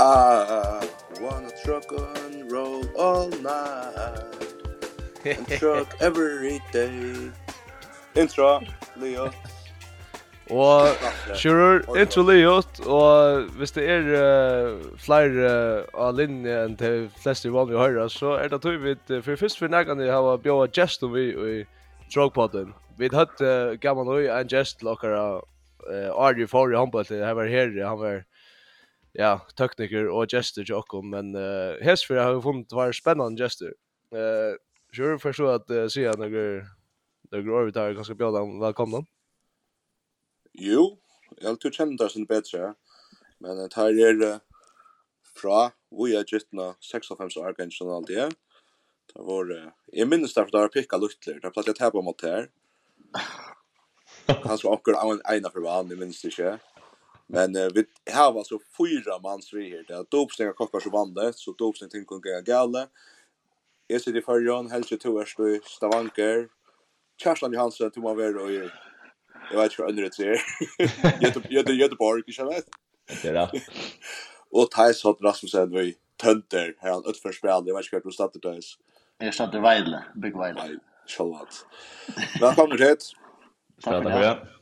I wanna truck and roll all night. And truck every day. Intro, Leo. Og Sjurur, intro Leot Og hvis det er uh, flere uh, av linje enn de fleste i å høre, Så er det tog vi uh, for først for nægane har vi bjøret gest om vi i Drogpodden Vi hadde uh, gammel høy en gest til dere, uh, Ari Fori håndball til han var her, han var ja, tekniker og och til jock men uh, Hesfer har funnet var spennende gesture. Uh, sure för så att uh, se några några orbitar ganska ganske där velkommen. Jo, jeg tror kjenner det sin bedre, Men det er uh, fra vi har gittna 56 år ganske kanske alt det. Det var uh, jeg minnes derfor det var pikka luttler. det Där plattade jeg täpa mot her. Han så åker en ena för vann, jag minns det ikke. Men uh, vi har alltså fyra mans vi här. Det är dopsningar koppar som vann det, så dopsning ting jag är gale. Jag sitter i förrjön, Helge Toerst i Stavanker. Kerstan Johansson, Toma Vero och jag vet inte vad underrätt säger. Göteborg, jag vet. Det är det. Och Thijs Holt Rasmussen var i Tönter, här han utför spel. Jag vet inte vad du startar Thijs. Jag startar Weidle, Big Weidle. Nej, självklart. Välkommen hit. Tack för det.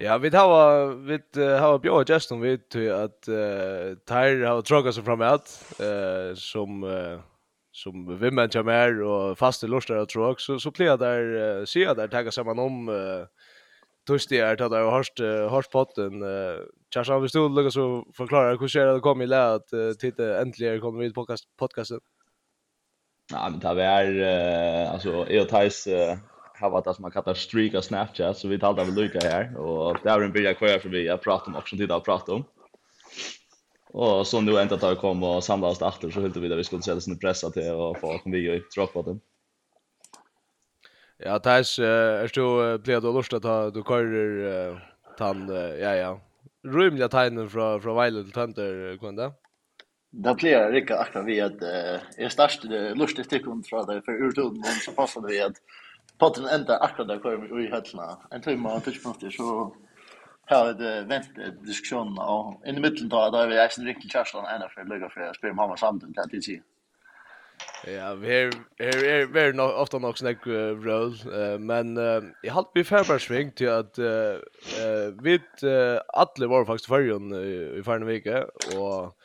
Ja, vi har vi har bjør Justin vi til at uh, Tyre har trokka seg fram at uh, som uh, som vimmen kommer og faste lustar og trok så så plejer där uh, se där tagga saman om uh, Tusti er tatt av hørst hørst potten. uh, Charles vi stod lukka så forklarer hur ser det kom i lä att uh, titta äntligen kommer vi podcast podcasten. Ja, men det er altså jeg og uh har det som man kallar streak av Snapchat så vi talar väl lika här och det är en bild kvar för vi har pratat om också tid pratat om. Och så nu ända tar kom och samla oss efter så höll vi där vi skulle sälja sin pressa till och få kom vi och droppa den. Ja, Thais, är du blir du lust att du kör tant ja ja. Rymliga tegnen från från Vile till Tönter kunde. Det blir riktigt akkurat vi att är starkt stikkund fra från där för men så passar det att Potten enda akkurat där kvar i höllna. En timme og tjugo minuter så har det vänt diskussion och i mitten då där vi är sen riktigt Charleston ända för lägga för att spela mamma samtidigt att det Ja, vi är är är nog ofta snakk uh, roll, men jag sving til at till att vi vid alla var faktiskt uh, i förra veke och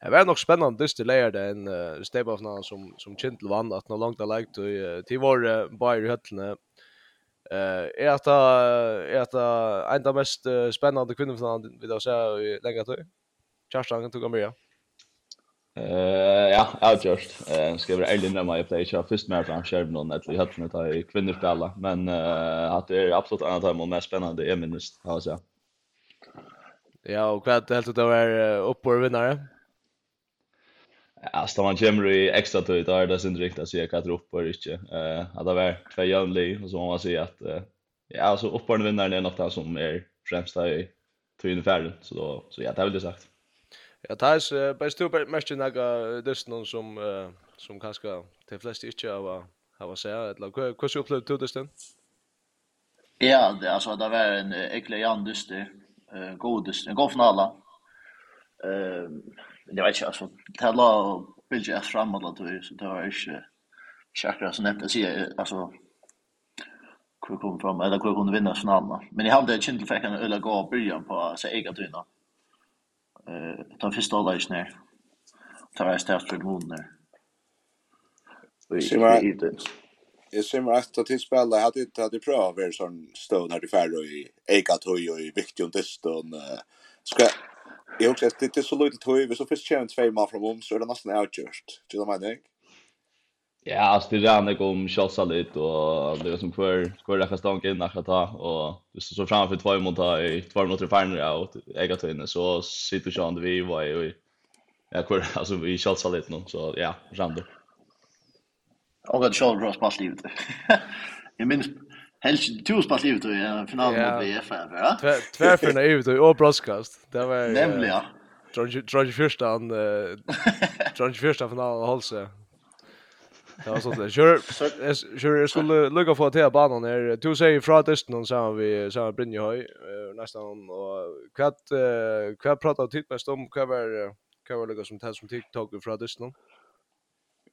Det var nog spännande dyster layer där en uh, step någon som som Kintel vann att noe långt har lagt och till var uh, Bayer i höllene. Eh är att är att en av mest uh, spännande kvinnofinalen vi då så länge att Kerstan tog Amerika. Eh ja, outjust. Eh ska vara ärlig när man play så först med fram skärm någon att vi hade med ta kvinnor men eh att det är absolut annat av de mest spännande är minst, alltså. Ja, och vad helt det var uppor vinnare. Ja, så man kommer i extra tid där det syns riktigt att se vad det upp och inte. Eh, att det var två jämnlig och så man säger att ja, alltså uppån vinnaren är något som är främst i två färden så då så ja, det vill det sagt. Ja, det är bara stor mest några dustin som som kanske de flesta inte har har att säga eller hur hur upplevde du dustin? Ja, det alltså det var en äcklig andust eh god dustin, god finala. Ehm det var inte alltså det la bilden är fram alla då så det var inte chakra så nämnt att säga alltså hur kom fram eller hur kunde vinna finalen. men jag hade inte fick en öla gå början på så egna tunna eh ta första läs ner ta rest efter munnen där Jeg ser meg etter til spillet, jeg hadde ikke hatt i prøve å være sånn stående her i färd og i Ekatoy og i Viktion Deston ska Jag också det är så lite tog vi så först kör en två man från om så är det nästan outgjort. Du vet vad jag Ja, alltså det där när kom shotta lite och det var som för för det kastan kan nästa ta och det så framför två mot i två mot tre final ja jag att in så sitter ju ändå vi var ju ja kvar alltså vi shotta lite nu så ja, random. Och att shotta bra spalt livet. Jag minns Helst du spalt ut i finalen mot VF va? Tvärförna ut och broadcast. Det var Nämligen ja. Drog första an drog första finalen hållse. Det var sånt där. Sure. Sure jag skulle lucka för till banan här. Du säger från testen och så vi så Brynje Höj nästan och kvart kvart pratar tid mest om vad var vad var lucka som tas som TikTok från testen.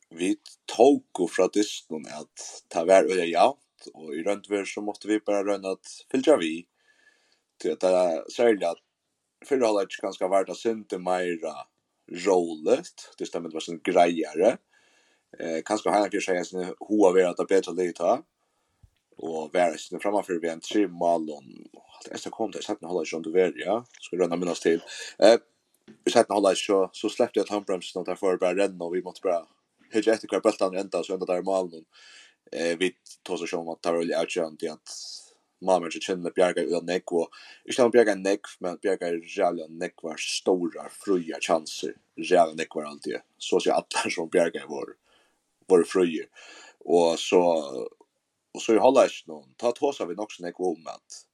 Vi tog och från testen att ta väl ja att och i röntgen så måste vi bara röna att fylla vi till att det särskilt att förra hållet ganska vart att synte mera roligt det stämmer var sån grejare eh kanske har han för sig en hoa vara att bättre lite och vara sin framför vi en tre mål och allt det så kom det sätta hålla ju under värd ja ska röna minnas till eh vi sätta hålla så så släppte jag handbromsen och därför bara renna och vi måste bara hitta efter kvar bultan ända så ända där målen eh vi tar så som att ta roll out är chant att mamma så känner Bjerga och Neck och inte han Bjerga Neck men Bjerga Jalla Neck var stora fruja chanser. Jalla Neck var alltid. Så så alla som Bjerga var var fria och så och så i inte någon ta tåsa vi också Neck om att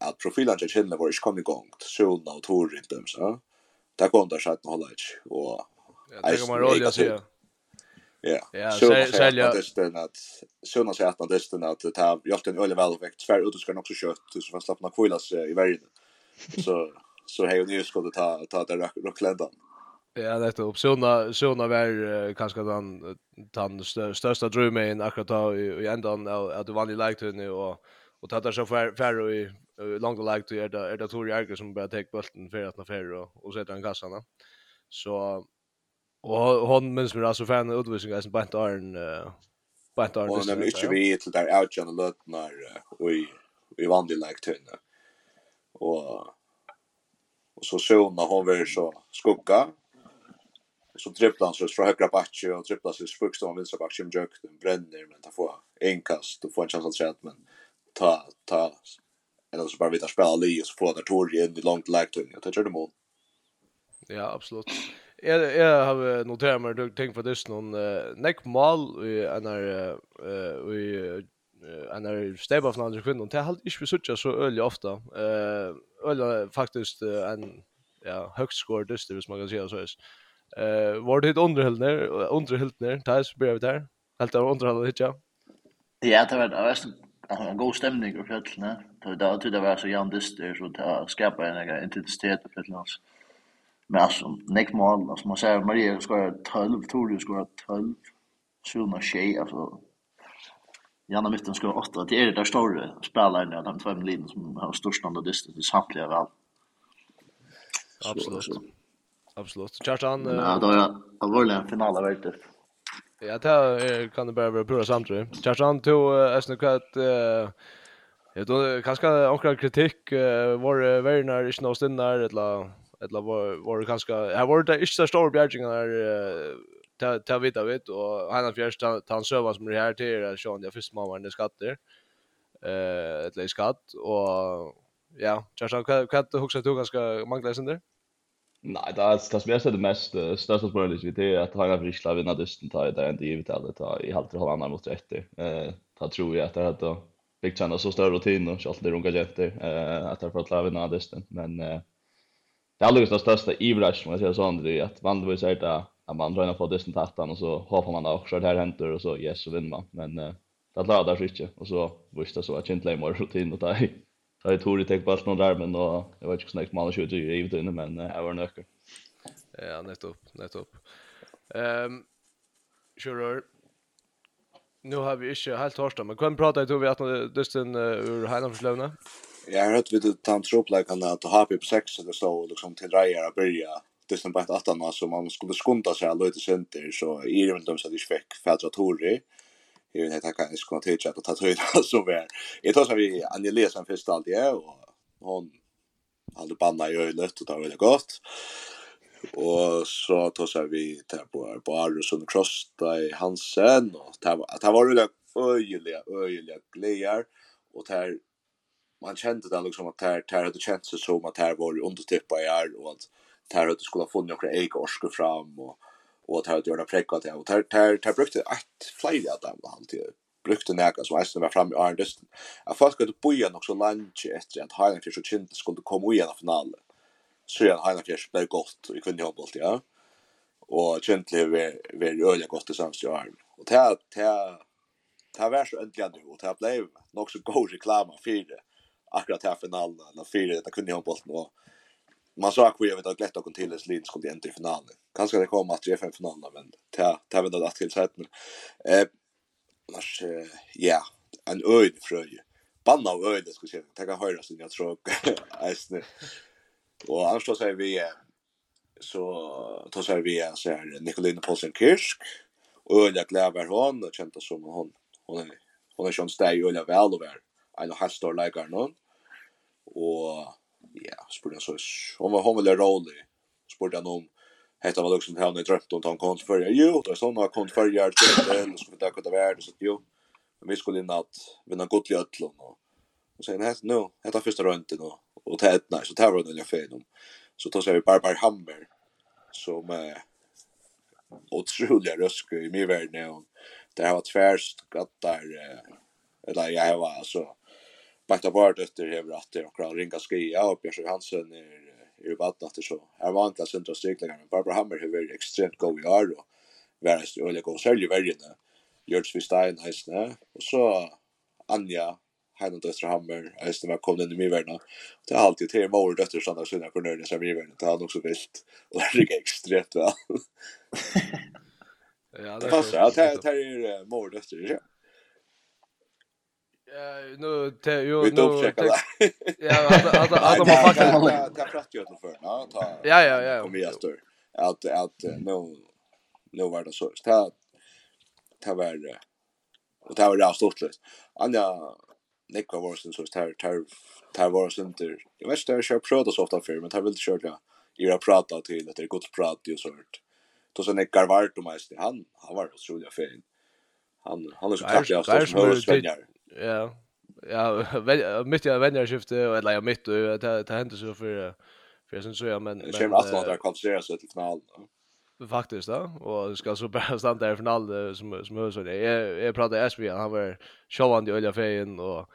att profilen jag känner var inte kom igång så när Torin dem så. Där kom där satt att Hallash och Ja, det kan man roligt att säga. Ja, så sälja dessutom att såna så att dessutom att det har gjort en öle väl effekt tvär ut och ska också kött så fast slappna kvilas i världen. Så så hej och nu ska det ta ta det rockländan. Ja, det är upp såna såna var kanske den den största drömmen akkurat då i ändan att du vann i nu och och tatta så för i långt lag till är det är det Tori Arger som bara tar bollen för att när för och sätter den kassan. Så Och hon minns mig alltså fan utvisning alltså bant arn bant arn. Och när inte vi till där out John Lot när vi vi vann det like tunna. Och och så såg när hon var så skugga så dribblar han så från högra backe och dribblar sig först om vänstra backe som jök den bränner men ta få en kast och få en chans att skjuta men ta ta eller så bara vi tar spela Lee och så får där tor in i långt läktun jag tar det mål. Ja, absolut jag jag har noterat mig du tänker på det någon neck mal i en här i en här stäba från andra kvinnor det har inte vi söker så öle ofta eh öle faktiskt en ja högst score dyster, hvis man kan säga så är eh var det underhållner underhållner där så blir vi där helt av underhåll det ja ja det var det var en god stämning på fjällen det var det var så jämnt dyster, så det skapar en intensitet på fjällen alltså Men alltså, nek mål, alltså man säger Maria ska 12, Tori ska 12, Suna tjej, alltså. Janna mitten ska 8, det är det där större spelarna, de två linjen som har störst andra distans i samtliga väl. Absolut. Absolut. Kjartan... Ja, då är allvarligt en final av värdet. Ja, det här kan det bara vara pura samtidigt. Kjartan tog Östnö Kvett... Jag då kanske några kritik var värnar, inte någonstans där, eller eller var var det kanske här var det inte så stor bjärging där ta ta vita vet och han har fjärst han sövar som det här till Sean jag först mamma när skatter eh ett läs skatt och ja Charles vad kan du huxa du ganska manglar sen där Nej, det är det som jag ser det mest största problemet vi det är att han har friskla vinna dysten tar det inte givet alla ta i halter hålla andra mot rätt. Eh, ta tror jag att det hade byggt känna så större rutin och så allt det runga jätte eh att han för att vinna dysten men eh det är Lucas största ivrage som jag säger sånt det är att vann det att man drar på dessen tattan och så hoppar man också det här händer och så yes så vinner man men eh, det laddar där inte och så visst så att inte lämna rutin och ta ta ett det tek på någon där men då jag vet inte snägt man skulle ju givet inne men jag var nöker. Ja, nettopp, nettopp. Ehm Sure. Nu har vi inte helt torsdag, men kan prata i tog vi att det är en ur Heiland förslövna. Jag har hört vid det tant tantropläkan att ha på 6 eller så liksom till rejer att börja det som bara att annars så man skulle skonta sig alla lite center så i det väl de så det fick fädra torri. Jag vet inte kan jag ska ta att ta höra så väl. Jag tar så vi Anja som först allt är och hon hade banna i ölet och det var väldigt gott. Och så tar så vi tar på på Arlesund Cross där Hansen och det var det var öjliga öjliga glädjer och där man kände det liksom att här här hade känts så som att här var ju undertippa i är och att här hade skulle ha funnit några egna orskor fram och och att här hade gjort en fräcka till och här här här brukte ett flyg att han alltid brukte näka som ästen var fram i Arndest. Jag fast att boja nog så lunch efter att Highland Fish och Chint skulle komma igen i finalen. Så jag Highland Fish blev gott i kunde hoppas ja. Och Chint blev väldigt öliga gott i samstjärn. Och det här det här var så ändliga nu och det här blev nog så god reklam för det akkurat här finalen eller fyra det kunde jag bollen och man sa att vi vet att lätta kon till det slid skulle inte i finalen. Kanske det kommer att 3-5 finalen men ta ta vi det till sätt men eh mars ja en öjd fröj. Banna av öjd skulle jag. Ta höra så jag tror äsne. Och annars så säger vi så tar sig vi så här Nicolina Paulsen Kirsch och jag gläver hon och kände som hon hon är hon är schon stäj steg och väl och väl en halv stor leikar noen. Og ja, spurte han så, hon var hon veldig rolig. Spurte han om, hette var liksom henne drømt om han kom til førre. Jo, det er sånn han kom til førre, det er sånn, så vi takk ut av verden, så jo. Men vi skulle inn at vinna godt i ødlån. Og så sier han, hette nå, hette første rønten, og, og det er så tar vi den jeg feil om. Så tar vi Barbar Hammer, som eh, otroliga rösk i min värld när hon där har tvärst gattar eller jag har alltså Bakta Bardøtter hever att det och ringa skia, och Björn Hansen är i vatten efter det så er vant at sentra stryklingar, men Barbara Hammer har vært extremt god i år, och og vært øyelig god, særlig vergene, Gjørts vi stein eisne, och så Anja, Heinan døttra Hammer, eisne var kommet inn i myrverna, det har alltid tre mor døttra sandag sunna for nøyne som myrverna, det er nok så vilt, och det är extremt väl ja, det passar. ja, det är mor døttra, ja nu te jo nu Ja, att att man faktiskt det pratar ju för, ja, ta. Ja, ja, ja. Kom igen stör. Att att nu nu var det så. Ta ta var och ta var det stort lust. Anja Nick var sen så tar tar tar var sen där. Jag vet inte jag prövat så ofta för men tar väl inte köra. Jag prata till att det är gott prat ju sårt. Då sen Nick Garvart och mest han han var otroligt fin. Han han är så kraftig av så svenjar. Ja. Ja, mitt jag vänner skifte eller jag mitt och det det hände så för för sen så ja men men Kjem Atlanta kvalificerar sig till final. Faktiskt då och ska så bara stanna där i final som som hör så det. Jag jag pratade SB han var showande olja fejen och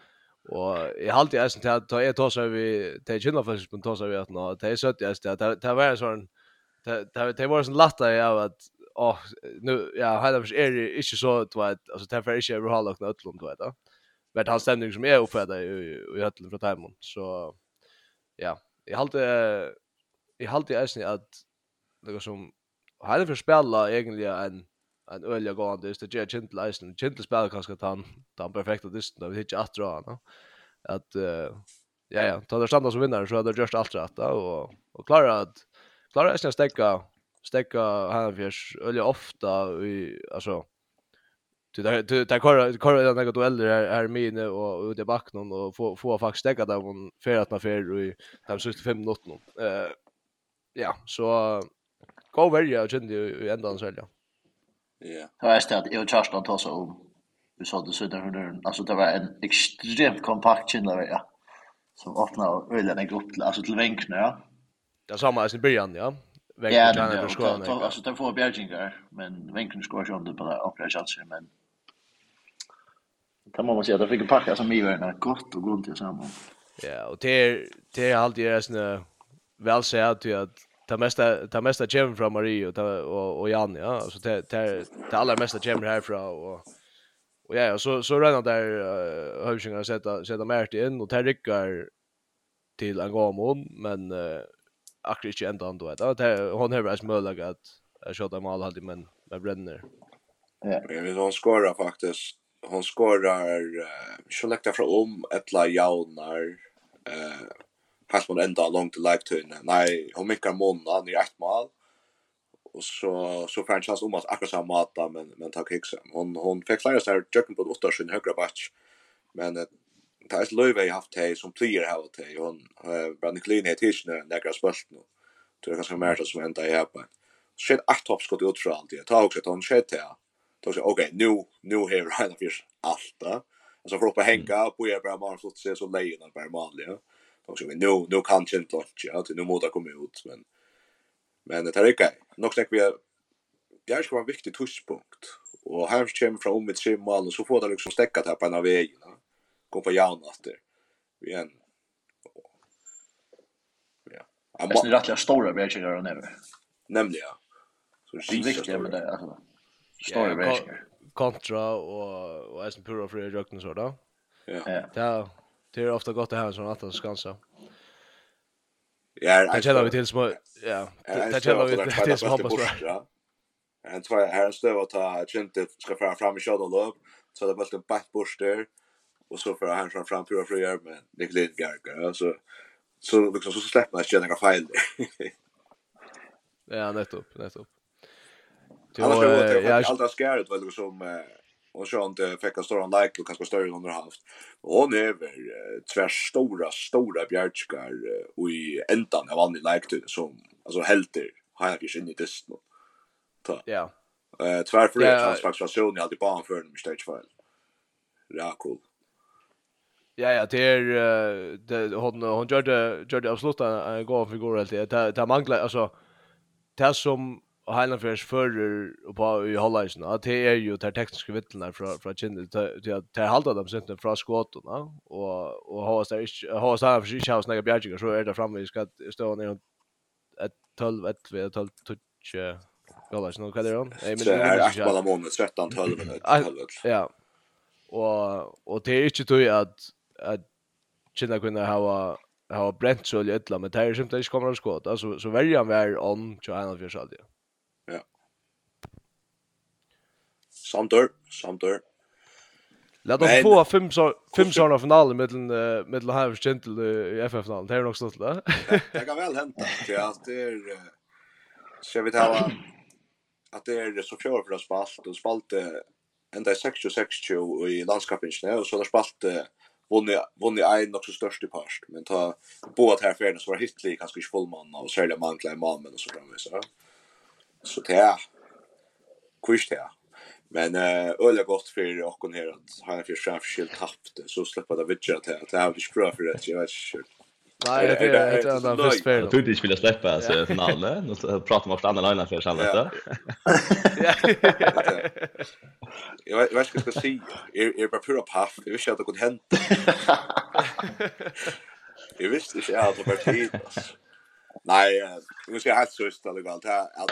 Og jeg halte jeg til at jeg tar seg vi, det er kynnafelsis, men tar seg vi at nå, det er søtt jeg til at det var en sånn, det var en sånn latta jeg av at, åh, nu, ja, heila er ikke så, du vet, altså, det er ikke overhalagt noe utlom, du vet, da vart han stämning som är uppfärdad i, i, i hötlen från Timon. Så ja, jag hade jag hade ju att det som hade för spela egentligen en en ölja gående just det jag Gentle Eisen. Gentle spela kanske han han den perfekta dysten vi hittar att dra han. Att ja ja, ta det standard som vinnare så hade det just allt rätt och och klara att klara att stäcka stäcka han ofta i alltså Du där du där kör kör den där dueller är är min och ute back någon och få få faktiskt stäcka där hon för att man för i de sista 5 minuterna. Eh ja, så gå välja och kände ju ändan så ja. Ja. Det var stad jag trust att ta så om. vi sa det så där hur alltså det var en extremt kompakt kindler ja. Som öppnar ölen en grupp alltså till vänkarna ja. Det samma i början ja. Vänkarna ja, skor. Alltså det får Bjerginger men vänkarna skor ju inte på det operationen men kan man säga att fick en packa som givare gott och gott tillsammans. Ja, och det är det är alltid det såna väl så att jag ta mesta ta mesta gem från Marie och och och Jan ja så det det det allra mesta gem härifrån och och ja så så rann där uh, Hövsingar sätta sätta Mert in och där rycker till Angamon men uh, akkurat inte ända ändå vet att hon har väl möjlighet att skjuta mål hade men med bränner. Ja, vi då skora faktiskt hon skorar uh, sjølekta fra om etla jaunar eh fast man ända långt till life turn Nei, hon minkar månaden i ett mål. Och så så får han chans om att akkurat samma mata men men ta kicks. Hon hon fick flera så här jucken på åtta sin högra batch Men det är Löve jag haft hej som player har haft. Hon brand clean hit tills när det går spalt nu. Tror jag kanske mer som ända i här på. Shit, 8 toppskott ut utfall. Det tar också att hon shit här då så okej nu nu här hela fisk allt då alltså för att hänga på jag bara man flott se så lejon där bara vanliga då så vi nu nu kan inte lunch ja till nu måste komma ut men men det är okej nog snack vi det ska vara en viktig touchpunkt och här kommer från med tre mål så får det liksom stäcka där på en av vägarna gå på Vi en. ja Det är rätt stora bjärkar och nämligen. Nämligen, ja. Så riktigt med det, alltså. Stora verkar. Kontra och och är som pura för rökning så då. Ja. Ja. Det är ofta gott att ha en sån att skansa. Ja, det känner vi till små ja, det känner vi till små hoppas bra. En två här en stöv att ta kjente ska fram fram i shadow loop så det bara en back borster och så för han fram fram pura för men det är lite gargar så så liksom så släpper man känner några fel. Ja, nettopp, nettopp. Annars var det alltid aldrig skärt väl som och så inte fick en stor like och kanske större än haft. Och nu är det stora, stora bjärtskar och i ändan av vanlig like som alltså helter har jag inte in i distan. Ja. Eh tvär för det hans faktiskt jag alltid på för en stage file. Ja, cool. Ja ja, det är det hon hon gjorde gjorde absolut en god figur helt. Det det manglar alltså det som och hela för förr och på i Hollandsna att det är ju där tekniska vittlarna från från Kinde till att ta halta dem sent från skotten va och och ha så där ha så här för sig house några bjärgar så är det framme vi ska stå ner ett 12 ett vi 12 touch Hollandsna vad är det? Nej men det är bara månader 13 12 minuter Ja. Och och det är inte då att att Kinde kunde ha ha bränt så lite men det är ju inte kommer att skott alltså så väljer han väl on 21 fjärdedel. Samtur, samtur. Låt oss få fem så fem så av finalen mellan mellan Havers Gentle i FF finalen. Det är nog stolt där. Det kan väl hända. för att det är ska vi ta att det är så kör för oss fast och spalt ända i 66 i landskapen och så där spalt vunnit vunnit en också största part men ta båda här för så var Hitler kanske inte fullmanna och sälja mankla i mannen och så framvis så. Så det är kvist det. Men eh öliga gott för och kon här att han för chef skill tappt så släppa det vidare till att det har blir bra för det jag vet inte. Nej, det är det är ett första förspel. Du inte vill släppa så finalen och så pratar man om andra linjer för samhället. Ja. Jag vet vad ska jag säga. Är är bara pura paff. Jag visste att det kunde hända. Jag visste inte att det var tid. Nej, nu ska jag helt så istället väl här att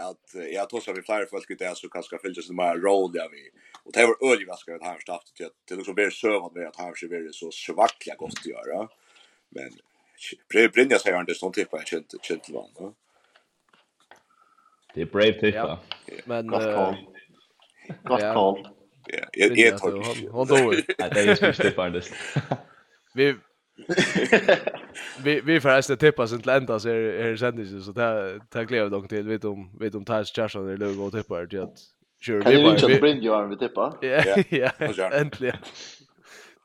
att jag tror så vi flyr folk ut där så kanske fylls det mer roll där vi och det var öliga vaskar att han staft till att det liksom blir sövat med att han sig blir så svackliga gott att göra men Brynja säger han det sånt typ av gentleman va Det är brave typ va men gott call. Ja, jag tror hon då. Det är ju det. Vi vi vi förresten tippa sen till ända så är är sändningen så där där glädje dock till vet om vet om Tars Charson eller Lugo och tippar till att Sure, kan du inte att Brynjo har vi tippa? Ja, ja, äntligen.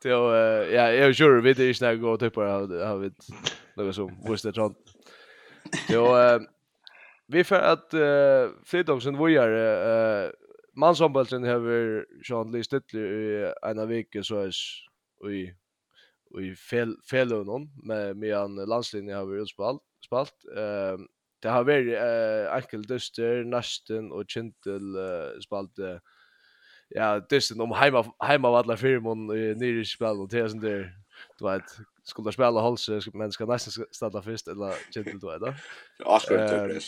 Till, ja, jag är sure, vi det är snägg och tippar har har vi något som visste sånt. Jo, vi för att uh, Fridtjofsen vojar eh mansombolsen har Sean Lee Stittler i en av veckan så är i i fel felon om med en landslinje har vi utspalt spalt eh det har varit eh enkel duster nästen och kintel eh, spalt eh, ja dusten om hemma hemma av alla firmon eh, nere i spel och det sånt där du vet skulle spela hals men ska nästan starta först eller kintel då då ja ska inte det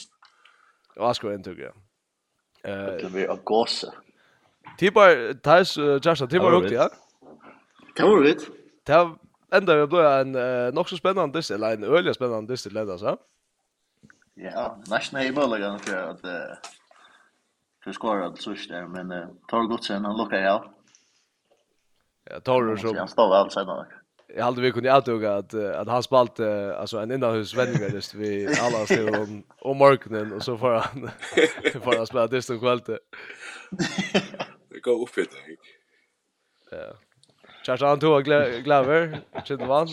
ja ska inte ja. Eh det blir augusti Tibar, Thais, Joshua, Tibar, Rukti, ja? Det var vitt. Det enda vi blir en uh, nok så spennende dyst, eller en øyelig spennende dyst i så. Ja, nesten er i muligheten for at uh, for skåret alt sørst der, men uh, tar godt sen, han lukker jeg Ja, tar det som... Han står alt sen, nok. Jag hade vi kunde avtuga att att han spalt alltså en innanhus vändningar just vi alla stod om om marknaden och så får han får han spela dyst och kvällte. Det går upp i det. Ja. Kjartan, han tog glaver, Kjent vann.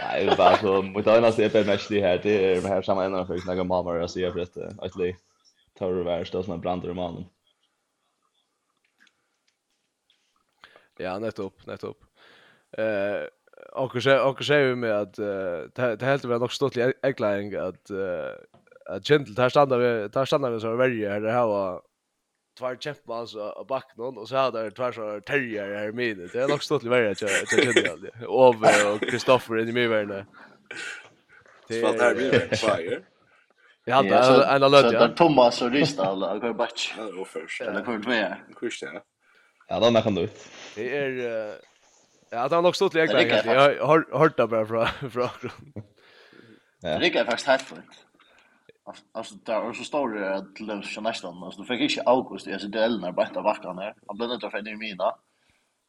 Nej, det var så mot andra så är match det här. Det är här samma ända för några mamma och så är det att det tar det värst då som en i mannen. Ja, nettopp, nettopp. Eh, och så och så vi med att det helt väl nog stått i äggling att att gentle där stannar vi där stannar vi så väljer här det här var tvär kämpa alltså av backen och så hade det tvär så terrier här med det är nog stått värre att jag känner det över och Kristoffer in i mig värna det var där vi fire Ja, det hade en löd ja. Så där Thomas och Ristad och går batch. Ja, det var först. Eller kommer du med? Kurs det. Ja, då när kan du ut. Det är Ja, det har nog stått lek där. Jag har hört det bara från från. Ja. Det är faktiskt helt fint. Alltså där och så står det att lunch nästan alltså fick inte august i SDL när bara vackan där. Han blev inte för en mina.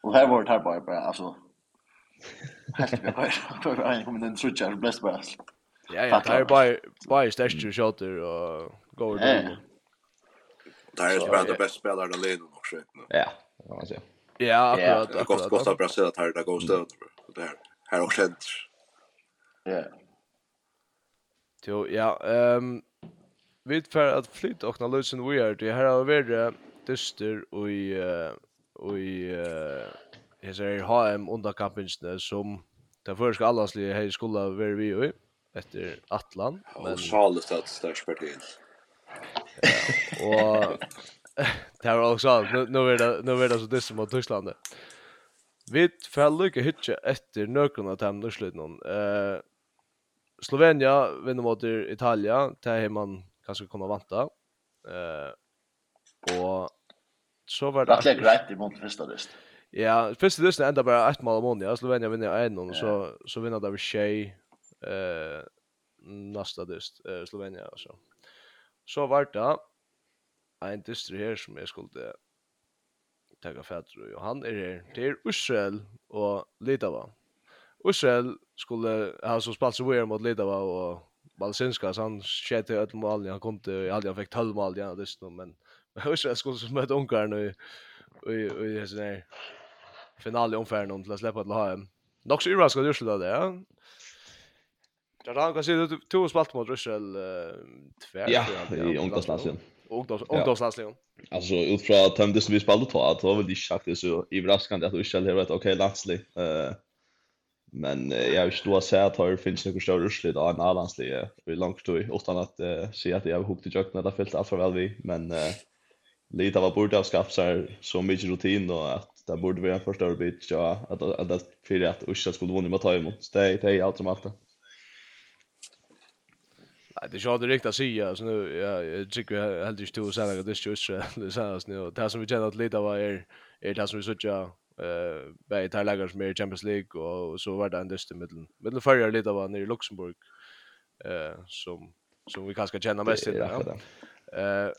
Och här var det här bara bara alltså helt bra. Jag kommer den switchar bless bara. Ja ja, där bara bara stäst shotter och går det. Där är bara det bästa spelaren av ligan också. Ja, kan man alltså. Ja, akkurat. Det kostar kostar Brasil att här det går stöd. Det här här och sent. Ja. Jo, ja, ehm vi för att flytta och när lösen vi är det här har varit dyster och i och i jag säger HM under kampen som där för ska alla sli här skulle vara vi ju efter Atlant men Charles att störst parti. Och det var också nu nu är det nu är det så dyster mot Tyskland. Vi får lycka hitcha efter några till dem slut någon. Eh Slovenia vinner mot Italia. Det är man kanske kunna vanta. Eh och så var det Det är grejt i mot första dist. Ja, första dist ända bara ett mål om månaden. Slovenia vinner en och så så vinner där vi Shea eh nästa dist eh, Slovenia och så. Så var det en distri här som jag skulle ta fætru, och han er her til Israel och Litava. Israel skulle ha så spalt seg mot Litava och Balsinska han sköt ett mål han kom till han fick 12 mål ja det nu men jag hur ska skulle som möta Ungern och och och så där final i omfärden till att släppa till HM. Nog så ura ska du sluta det ja. Där han kan se du två spalt mot Russell tvär ja i ungdomslandslaget. Ungdomslandslaget. Alltså utifrån att det som vi spelade två att det var väl inte sagt det så överraskande att Russell har ett okej landslag. Eh Men eh, jag vill stå säga att det finns några större urslut av en A-landslige i långt tog utan att uh, säga att jag har hukt i jökna det fyllt allt för väl vi. Men uh, lite av att borde avskaffa så mycket rutin och att det borde vara en första bit så att, att, att, att för att Usha skulle vinna med Taimo. Så det, det är allt som allt det. Nej, det jag riktigt att säga så nu jag tycker jag helt just två sen att det är just det sen nu det som vi känner att lite av är är det som vi så Eh, bei tar lagar som är i Champions League och så var det en dyster mellan mellan förra lite av nere i Luxemburg eh som som vi kanske känner mest till. Eh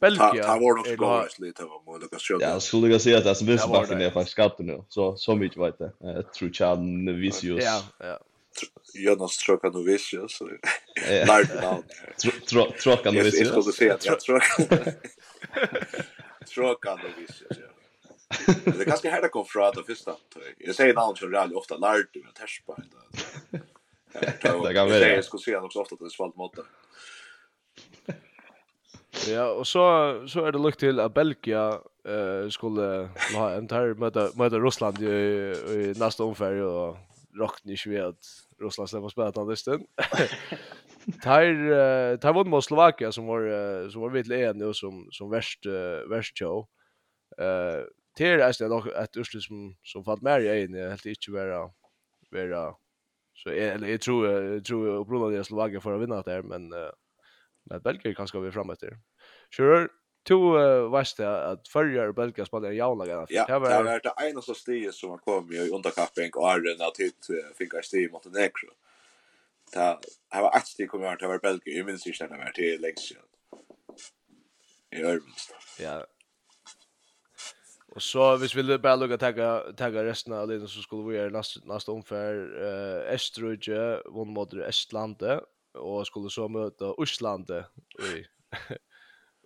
Belgia. Ta var nog skåret lite av mål och så. Ja, skulle jag säga att det som visst var det faktiskt skatten nu. Så så mycket vet jag. Jag tror Chan Vicious. Ja, ja. Jonas Trokan och Vicious. Nej, Trokan och Vicious. Jag skulle säga att jag Trokan. Trokan och Vicious det är ganska här det kom från det första. Jag säger namn som rally ofta lärt du, Terspa. Det kan vara det. Jag skulle säga också ofta att det är svalt mot det. Ja, och så så är det lukt till att Belgia eh skulle ha en tär möta möta Ryssland i, i nästa omfärg och rockni ju att Ryssland släpper spela den listan. Tär tär vann mot Slovakia som var som var vitlig en och som som värst värst show. Eh det är nästan något ett urslut som som falt mer i en helt inte vara vara så eller jag tror jag tror på grund av det Slovakien för att vinna där men men Belgien kanske vi framåt där. Sure, to vast att förra Belgien spelade jävla gärna. Ja, det var det ena så stiget som har kommit i underkapping och Arden att hit fick jag stig mot Negro. Ta har ett stig kommer att vara Belgien i när i stället till längst. I Örmstad. Ja, Och så hvis vi vill bara lugga tagga tagga resten av det så skulle vi göra nästa nästa omfär eh Österrike vann mot Estlande och skulle så möta Island Oj.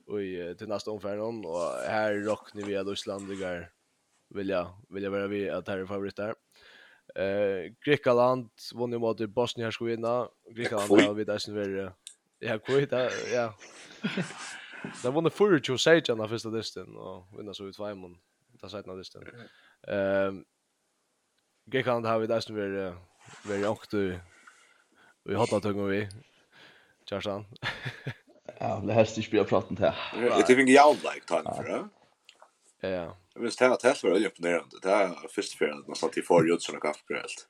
Oj till nästa omfär någon och här rocknar vi att Islandigar vill jag vill jag vara vi att här är favorit där. Eh Grekland vann mot Bosnien Herzegovina. Grekland har vi där sen vidare. Ja, kvitt ja. Det vann för 26 den första testen och vinner så ut 5 ta sidan listan. Ehm gick Grekland har vi där som är väldigt aktu. Vi har tagit tunga vi. Kjartan. Ja, det här styrs blir pratat här. Det är ingen jag like time för det. Ja. Jag visste att det var väldigt imponerande. Det är första för att man satt i förut såna kaffegrölt.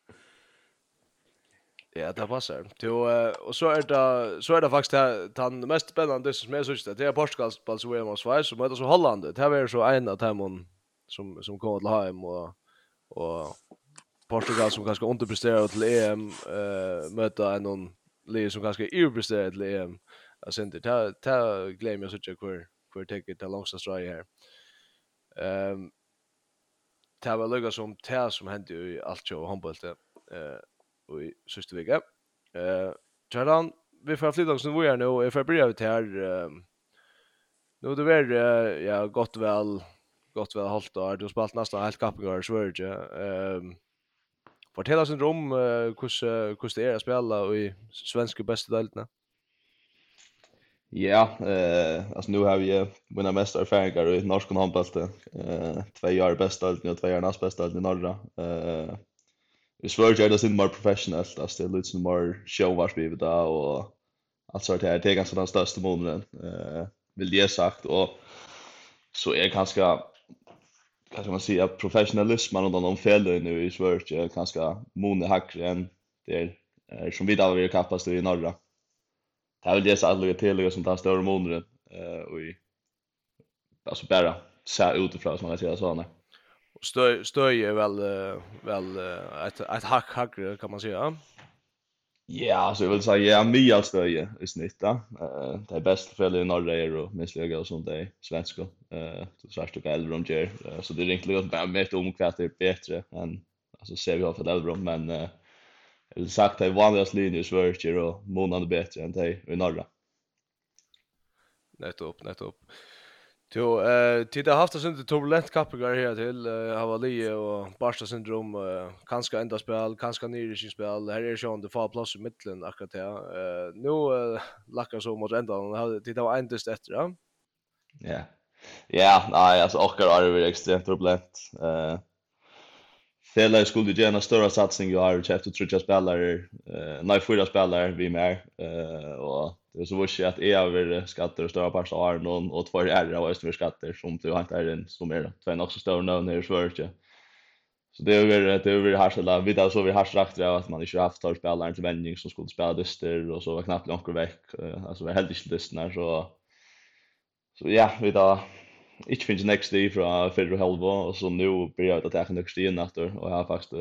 Ja, det passar. Jo, och så är det så är det faktiskt han mest spännande som jag syns det. Det är Portugal, Balsuema och Schweiz och möter så Holland. Det här är så en av dem som som kommer till hem och och Portugal som kanske underpresterar till EM eh möta någon lag som kanske överpresterar till EM. Alltså det ta ta glömmer så tjockt kvar kvar it till långsta strike här. Ehm um, Det var lugga som ta som hände i allt sjå handbollte eh, och i sista veckan. Eh, Jordan vi får flytta oss nivå her i februari till bryr ut her. Eh, nå det var ja, gott väl gott väl halvt år. Du har spelat nästan helt kappingar så är det. Ehm Fortell oss om hur hur det är att spela i svenska bästa delen. Ja, eh alltså nu har vi vunna mest erfarenheter i norsk handboll. Eh två år bästa delen och två år näst bästa delen i norra. Eh Vi svär det är mer professionellt, alltså det är lite mer showvarsbivet där och allt sånt här. Det är ganska den största månaden, eh, vill det sagt. Och så är ganska kan man säga professionalismen och de fällor nu i Sverige är ganska måne hackre än det är som vi där vi kapast i norra. Det är väl det så alla till som tar större månader eh och i alltså bara så utifrån som man säger såna. Stöj stöj är väl väl ett ett hack hack kan man säga. Ja, så jag vill säga ja, Mia stöje i snitt då. Eh, det är bäst för i norra är och minst jag och sånt där svenska. Eh, så svårt att äldre om ger. Så det är egentligen att bara med om kvart är bättre än alltså ser vi har för äldre men eh jag vill sagt att vanligaste linjer så är och månaden bättre än det i norra. Nettopp, nettopp. Jo, eh tid har haft sånt turbulent kappar här till eh har varit och Barsta syndrom kanske ända spel, kanske nere i spel. Här är ju ändå få plats i mitten akkurat här. Eh nu lackar så mot ända och hade tid var ändast efter. Ja. Ja. Ja, nej alltså också är det extremt turbulent. Eh Fela skulle ju gärna större satsning ju har efter tre spelare, eh nej fyra spelare vi mer eh och Det så var ju att är över skatter och stora parter av Arnon och två är av och över skatter som du har där den som är två också stora nu när det svårt ju. Så det är väl det är väl harsla vid så vi har sagt det att man inte haft tar spelare till vändning som skulle spela dyster och så var knappt någon veck alltså var helt inte dyster så så ja vi då inte finns next day från Federal Helva och så nu blir jag att kan next day natter och jag har faktiskt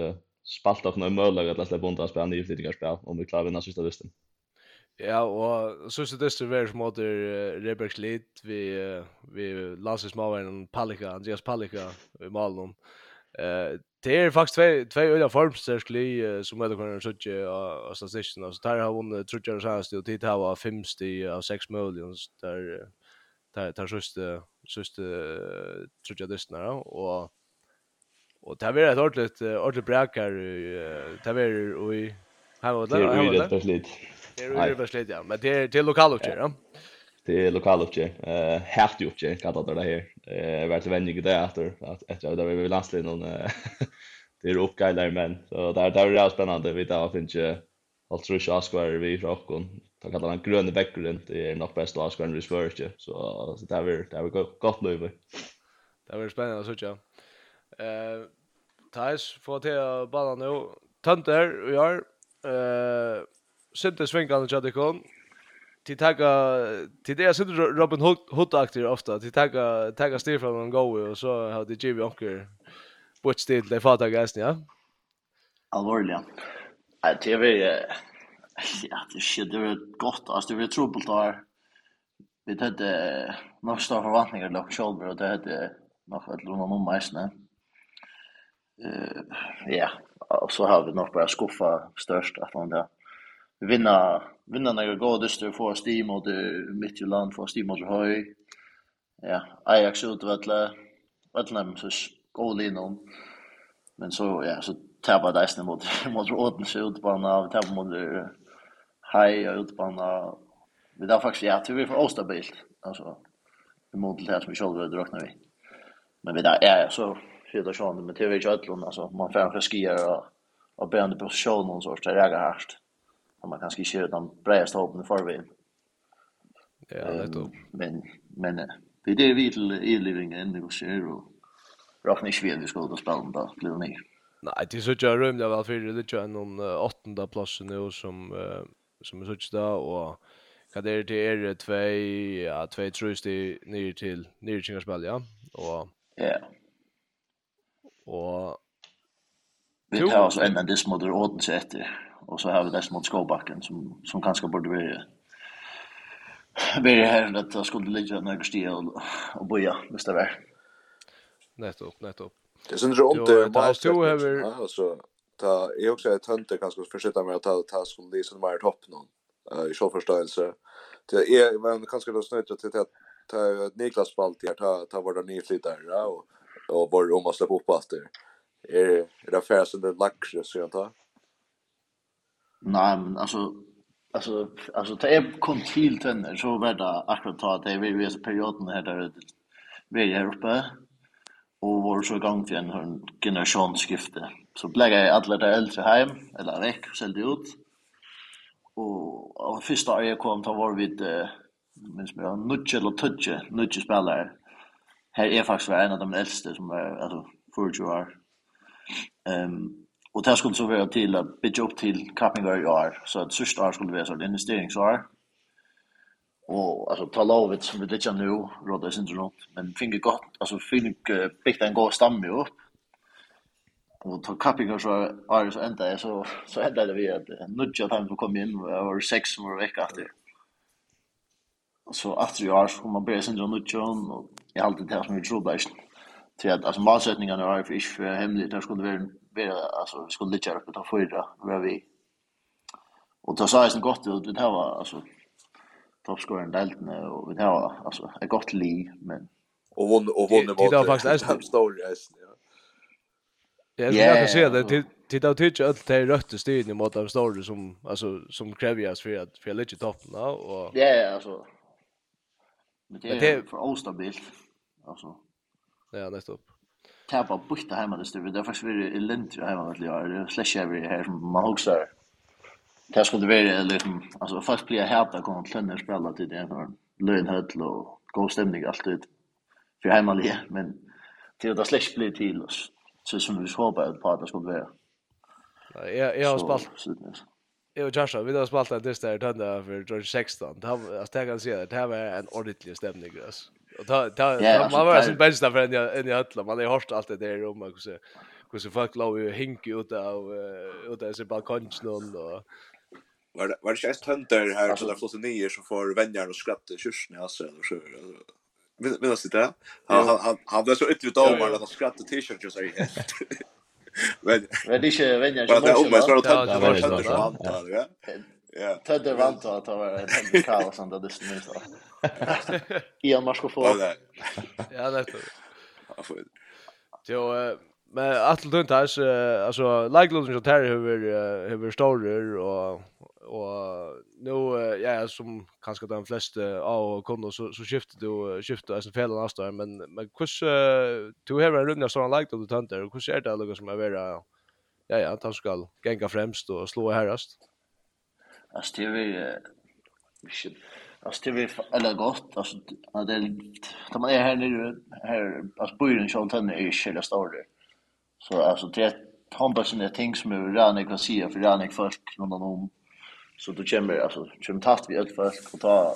spalt av några möjligheter att läsa bonda spela nyflytningar spel om vi klarar vinna sista dysten. Ja, og så så det står som åter uh, Rebergs Lid vi uh, vi Lasse Småvern Palika, Andreas Palika i Malmö. Eh det er faktisk två två öliga formster uh, som möter kunna söka och statistiken och så där har vunnit tror jag så här och tid har 50 av 6 miljoner där där där just just tror jag det snarare och och det är ett ordentligt ordentligt bräkar det är och i Här var det. Det är ju rätt beslut. Det är ju beslut ja, men det är till lokal och ja. Det är lokal och Eh häftig uppgift kan det här. Eh vart vänlig det efter att efter det vi landslin någon det är uppgifter men så där där är det spännande vi tar finns ju allt tror jag ska vi rockon. Ta kallar han gröna bakgrund det är nog bäst att ska research ju. Så så där vi där vi gott löver. Det var spännande så tjå. Eh Tais får till bara nu. Tönter vi har eh sitter svingande jag Til Till tagga till det sitter Robin Hood Hood ofta. Till tagga tagga styr från en go och så har det Jimmy Onker bort stil, det fatar guys ja. Allvarligt. Att det är ja, det shit det er godt, altså det är trubbelt där. Vi hadde nok større forvantninger til lock selv, og det hade nog ett lugnt nummer Eh ja, och så har vi nog bara skuffa störst att han där vinna vinna några godaste för steam och det Midtjylland för steam mot höj ja Ajax ut valla valla så goal inom men så ja så tappa där mot mot Odense ut på en tappa mot Hej ut på vi där faktiskt ja vi för ostabilt alltså mot det här som vi själva drar vi men vi där är så fredag sjön men det vet jag allon alltså man får en skier och bänder på sjön någon sorts där jag har haft. Och man kanske kör den bredaste hoppen i förväg. Ja, det då. Men men det är det vi till e-living ser och zero. Rakt ni vi ska då spela då blir ni. Nej, det är så jag rymde väl för det är jag någon åttonde plats nu som uh, som är så där och Kan det till er två ja två tröst i ner till ner till spel ja och ja Och vi tar oss en des mot Odense efter och så har vi dess mot Skåbacken som som kanske borde vi Very här att det skulle ligga några stiga och, och boja måste vara Nettopp, nettopp. Det är ju runt det bara så över alltså ta jag också ett tönte kanske försöka med att ta ta skulle det som var topp någon eh i självförståelse. Det är men kanske då snöt till att ta Niklas Balt här ta ta våra nyflyttare och och var om att släppa upp allt det. Är det affär som den laxen så jag tar nej men alltså alltså alltså det är kom till den så var det akkurat ta det vi vi perioden här där vi är här uppe och var så gång till en generationsskifte så blev jag alla där äldre hem eller veck och sålde ut. Och och första året kom då var vi eh minns mig nutje eller tutje nutje spelare här är faktiskt var en av de äldste som var alltså 40 år. Ehm och det skulle så vara till att bygga upp till kappingar i år så att sista år skulle vara så ett investeringsår. Och alltså ta lovet som vi det nu rådde sin runt men finge gott alltså finge byggt en god stamme upp. Och ta kappingar så är det så ända så så ända det vi att nudja time som kom in och var sex som var vecka efter. Så efter jag så kommer man börja sen runt John och jag alltid det som vi tror bäst. till att alltså målsättningarna är för ish för hemligt där skulle vara vara alltså vi skulle ligga uppe ta fyra var vi. Och då sa jag sen gott ut det här var alltså toppscorern delten och vi har alltså ett gott liv men och vann och vann mot. Det var faktiskt en stor rest. Ja, jag kan se det till titta och tycka att det är rött styr mot de stora som alltså som krävs för att för att ligga i toppen och Ja, alltså Men det är för ostabilt. Alltså. Ja, nästa upp. Tappa bukta hemma det styr. Det är faktiskt väldigt eländigt hemma det gör. Det slash vi här som man huxar. Det skulle vara liksom alltså fast blir härta kommer klönner spela till det för lön höll och god stämning alltid för hemma men till det slash blir till oss så som vi hoppas på att det skulle vara. Ja, jag har spalt. Jag och Joshua, vi har spalt att det där tönda för George 16. Det har jag kan se det här var en ordentlig stämning alltså. Och ta ta man var sin bästa för en en i höll man har hört allt det där om och så hur så folk låg ju hink ut av ut av sin balkong och var det var det just hunter här till flott nio så får vänner och skratta kyrkan alltså eller så vill vill det? Han han han blev så ytterligt avvarad att han skrattade t-shirts just här. Men men det är vänner som måste. Men så är omöjligt att det var så antar jag. Ja. Tedde vant att ta var det sånt där det syns så. Ja, man ska få. Ja, det är. Jo, men att du inte har alltså like likeloosen som Terry hur hur stor och och nu ja som kanske de flesta av kunde så så skiftar du skiftar alltså fel avstånd men men hur uh, du har en runda sån like då tant där hur är det något som är vara ja ja han ska gänga främst och slå härast alltså det är vi Alltså det är eller gott alltså det är då man är här nere här alltså bojden så tant är ju själva större så alltså det är Tombasen är ting som är redan kan säga för redan folk någon om. Så då kommer alltså kommer tatt vi allt folk och ta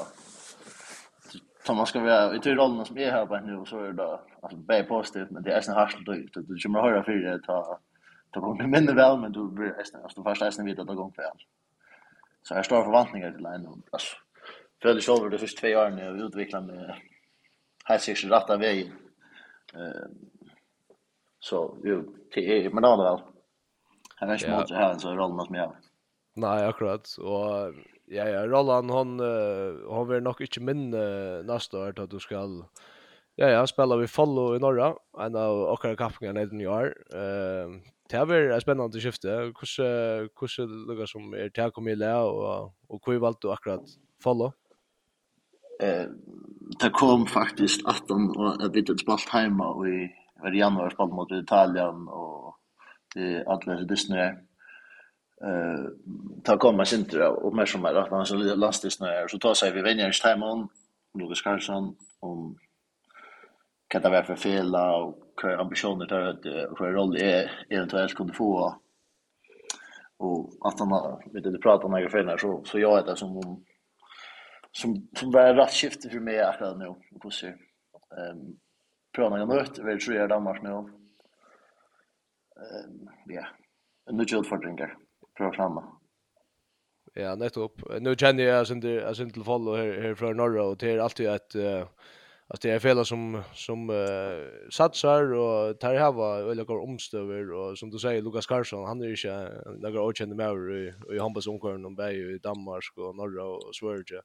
ta man ska vara i tur rollen som är här på nu så är det alltså bä positivt men det är sen harst då du kommer höra för det ta ta kommer minne väl men du blir nästan alltså första nästan vet att det går fel. Så här står förväntningar till en alltså för det själva de första två åren jag utvecklar mig här sig rätta vägen. Eh så ju till men då väl. Han är smart så här så rollen som jag har. Nej, akkurat. Och ja, ja, Roland hon uh, hon vill nog inte min uh, nästa år att du ska Ja, ja, spelar vi follow i norra, en av åkara kappingarna i New York. Uh, det här blir spännande skifte. Hur är det som är till att komma i lä och, och hur valde du akkurat follow? Eh, det kom faktiskt att och ett litet spalt hemma och i januari spalt mot Italien och alla Disney eh ta komma center och mer som mer att han så lastis när så tar sig vi vänner i hem Lucas Karlsson om kan det vara för fel och hur ambitioner det att hur roll är eventuellt kunde få. Och att han vet du pratar några fel så så jag är det som om som som var rätt skifte för mig akkurat nu och hur ser ehm pröva några nytt vill tror jag Danmark nu. Ehm ja. En ny utfordring där prøve framme. Ja, nettopp. Nu känner jag sen det alltså inte fall här här från norra och det är alltid att uh, att det är fel som som uh, satsar och tar hava eller går omstöver och som du säger Lucas Karlsson han är ju inte några okänd med i i Hampus omkring om i Danmark och norra och Sverige.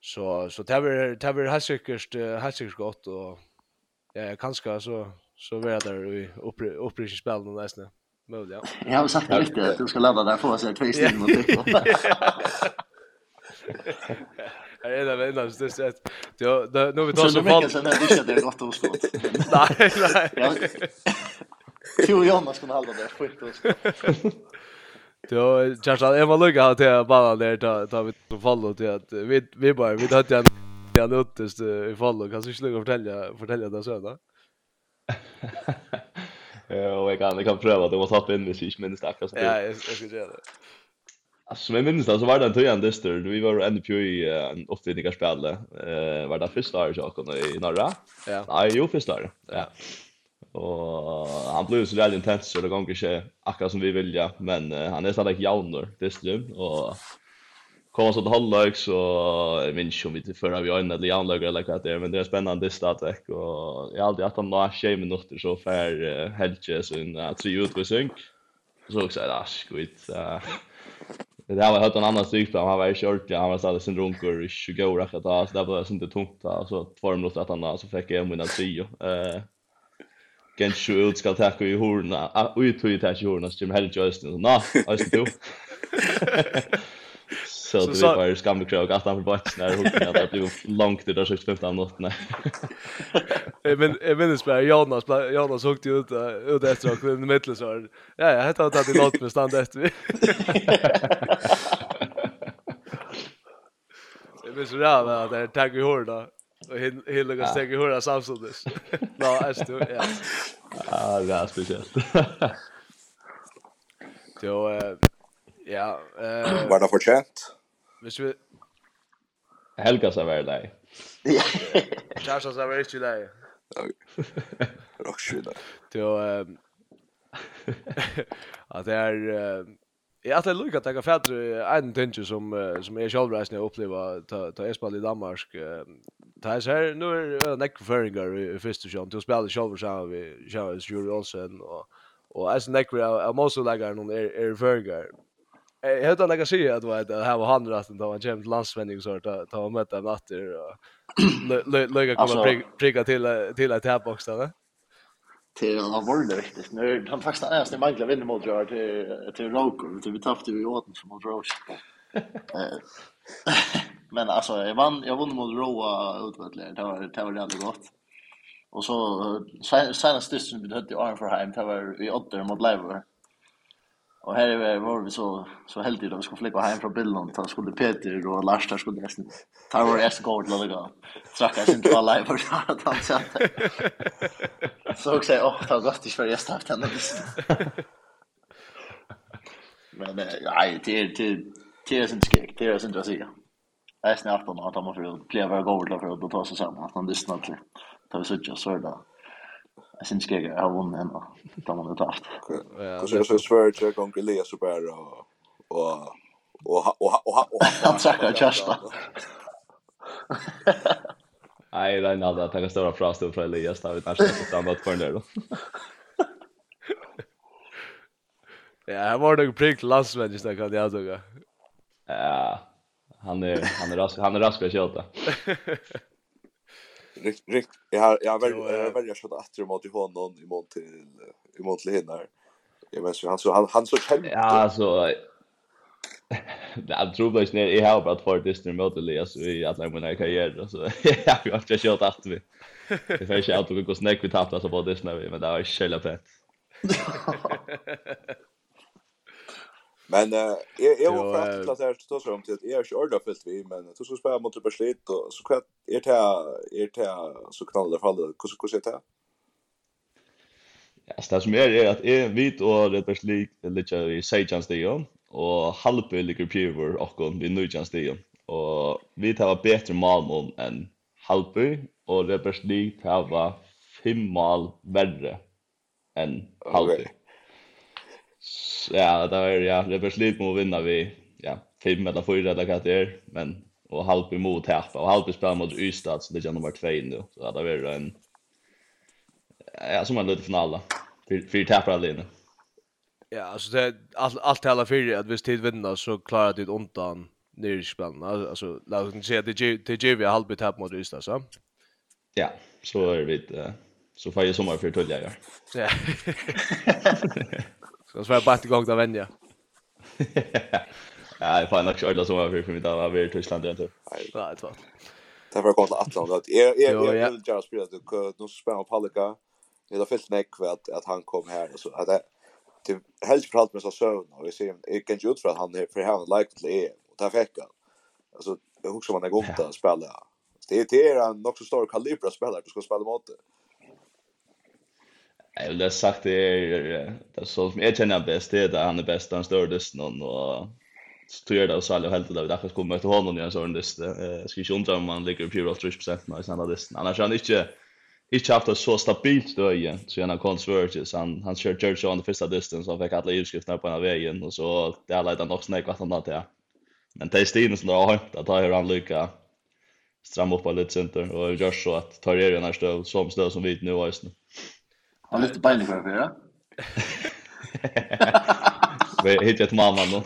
Så så det är det är helt säkert helt säkert gott och ja kanske så så vara där i uppre uppre spel nästan. Möjligt, ja. Jag har sagt lite att du ska ladda där för att säga två steg mot dig. Ja, det är där innan så det Ja, nu vi tar så fall. Så det är det gott och skott. Nej, nej. Jo, jag måste kunna hålla det skit och Då Charles jag var lugga att jag bara där ta ta vi på fall till att vi vi bara vi hade en jag låtest i fall kan kanske skulle jag fortälja fortälja det så då. Ja, Och jag kan, jag kan pröva det jag måste hoppa in med sig minst akkurat så. Ja, jag ska göra det. Alltså men minst minns så var det en tøyan dyster. Vi var ändå på i en opptidningarspille. Eh, var det första året jag kom i Norra? Ja. Nej, jo, första året. Ja. Och han blev så veldig intens, så det ganger inte akkurat som vi vilja. Men uh, han så där jauner, dyster. och kom så att halvlek så jag minns om vi förra vi har en eller annan eller vad det är men det är spännande stat och jag har alltid att han har 20 minuter så för Helge så en tre synk så också är det skit det där var hört en annan sjukdom, han var ju kört han var så sin runkor i 20 år att ta så där var det inte tomt så två minuter att han så fick jag mina tio eh Gens ut skal takka i horna. Ut tog i takka i horna, helt Helge Justin. Nå, alltså du. Så att vi var skamlig krog att han var bort när hooken att det långt långt där 65 minuter. Jag men jag minns bara Jonas Jonas hugg ut ut efter och i mitten så ja jag hade tagit det låt med stand efter. Det blir så där att det tagg i hår då. Och hela går steg i hår samtidigt. Ja, är det ja. Ah, det är speciellt. Jo, ja, eh var det förtjänt? Hvis vi... Helga sa være lei. Kjærsa sa være ikke lei. Rock shit. Jo, ehm... At det er... Jag att det at att har fatter en tinge som som är självresande att uppleva ta ta Espal i Danmark. Ta er här nu er det näck föringar i första sjön till spela själva så vi kör ju Olsen og och as näck vi är måste lägga någon är är föringar jag hade några säga att vad det här var han rätt då han kom till landsvänning så att ta och möta natter och lägga komma pricka till till att här boxen va? Till han var det riktigt nu han faktiskt är nästan manglar vinner mot Gerard till till Roker det vi tappade vi åt som mot Roche men alltså jag vann jag vann mot Roa utvecklare det var det var jävligt gott. Och så senast dysten vi hade i Arnforheim det var vi åtta mot Lever. Och här är var vi så så heldiga då vi skulle flyga hem från Billund så skulle Peter och Lars där skulle nästan ta vår nästa gård lilla gå. Tracka sin två live för att han satt. Så också åh ta gott i för jag startar den Men nej det är det det är inte skräck det är inte att säga. Jag är snart på att man får pleva gård för att ta sig samman att han lyssnar till. Ta vi söker så där. Jag syns inte jag har vunnit än då. Utan man har tagit. Och så är det Sverige, Gånger Elias och Bär och... Och han trackar Kärsta. Nej, det är inte att han kan störa frastå från Elias. Det har vi inte ens standard för den då. Ja, han var nog prick landsmän i snacket jag tog. Ja, han är han är rask han är rask att köta. Rikt, rikt. jag har jag väljer väljer skott åter mot honom i mån till i mån till hinner. Jag vet så han så han, han så kämpar. Ja alltså Jag tror bara snär jag har bara för det nu mot Elias alltså i alla mina karriär så jag har ju kört åt vi. Det får jag inte att gå snack vi tappade så på det snäv men det var ju skälla pet. Men eh jag var fast till att det står som till att jag är ordet fullt vi men du ska spela mot Berslit och så kvart är det är det så knallar fallet. Hur hur ser det? Ja, det som är är att är vit och det Berslit lite i Sejans det och halvbe ligger Piver och vi nu chans det och vi tar bättre mål än halvbe och det Berslit har fem mål värre än halvbe. Okay. Så, ja, det var ja, det var slit mot vinna vi ja, fem eller fyra eller vad det men och halv emot tappa och halv spel mot Ystad så det är nummer 2 nu. Så det var en ja, som en liten final då. Fyra tappar alene. Ja, alltså det allt allt hela för att vi tid vinna så klarar det undan ner i spelen. Alltså låt oss säga det det ger vi halv tapp mot Ystad så. Ja, så är vi så får ju sommar för tullja. Ja. Ska svär bara till gång där vänja. Ja, jag fan nog köra som var för mig där var i Tyskland inte. Ja, det var. Det var gott att Atlanta. Jag jag jag vill ju spela det nu spelar Palika. Det har fyllt mig att att han kom här och så att det till helst för allt med så sömn och vi ser jag kan ju ut för att han är för han liked det och där fick han. Alltså jag husar man är gott att spela. Det är det är en också stor kalibra spelare du ska spela mot. Det. Jag vill ha sagt det är det så som jag känner bäst det är att han är bäst han står det någon och så tror jag det så alla helt där därför kommer möta honom i en sån dess jag ska inte undra om han ligger på 30% med såna det annars han inte inte haft det så stabilt då igen så han har konverges han han kör church on the first distance och fick alla utskrifter på den vägen och så det har han också snägt vad han där men det är Stinen som har hänt att ha han lycka stramma upp på lite center och gör så att tar det den här stöv som stöv som vi nu har just nu Han lyfter beinet för fyra. Vi hittar ett mamma nu.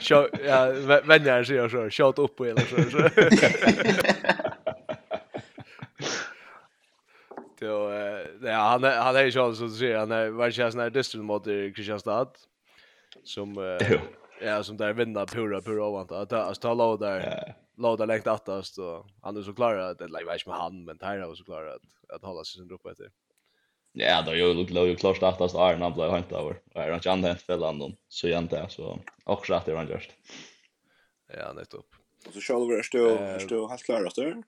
Show ja vänner säger så shot upp på eller så. Då ja han han är ju så så säger han var ju sån där distal mot Kristianstad som ja som där vinner pura pura ovant att att ta låda där låda längt attast och han är så klar att det like med han men Tyra var så klar att att hålla sig sin uppe efter. Ja, då jag låg låg klart attast Iron han blev hänt över. Är han inte hänt för London så jag inte så också att är han just. Ja, nettopp. upp. Och så kör vi stå stå helt klar efter.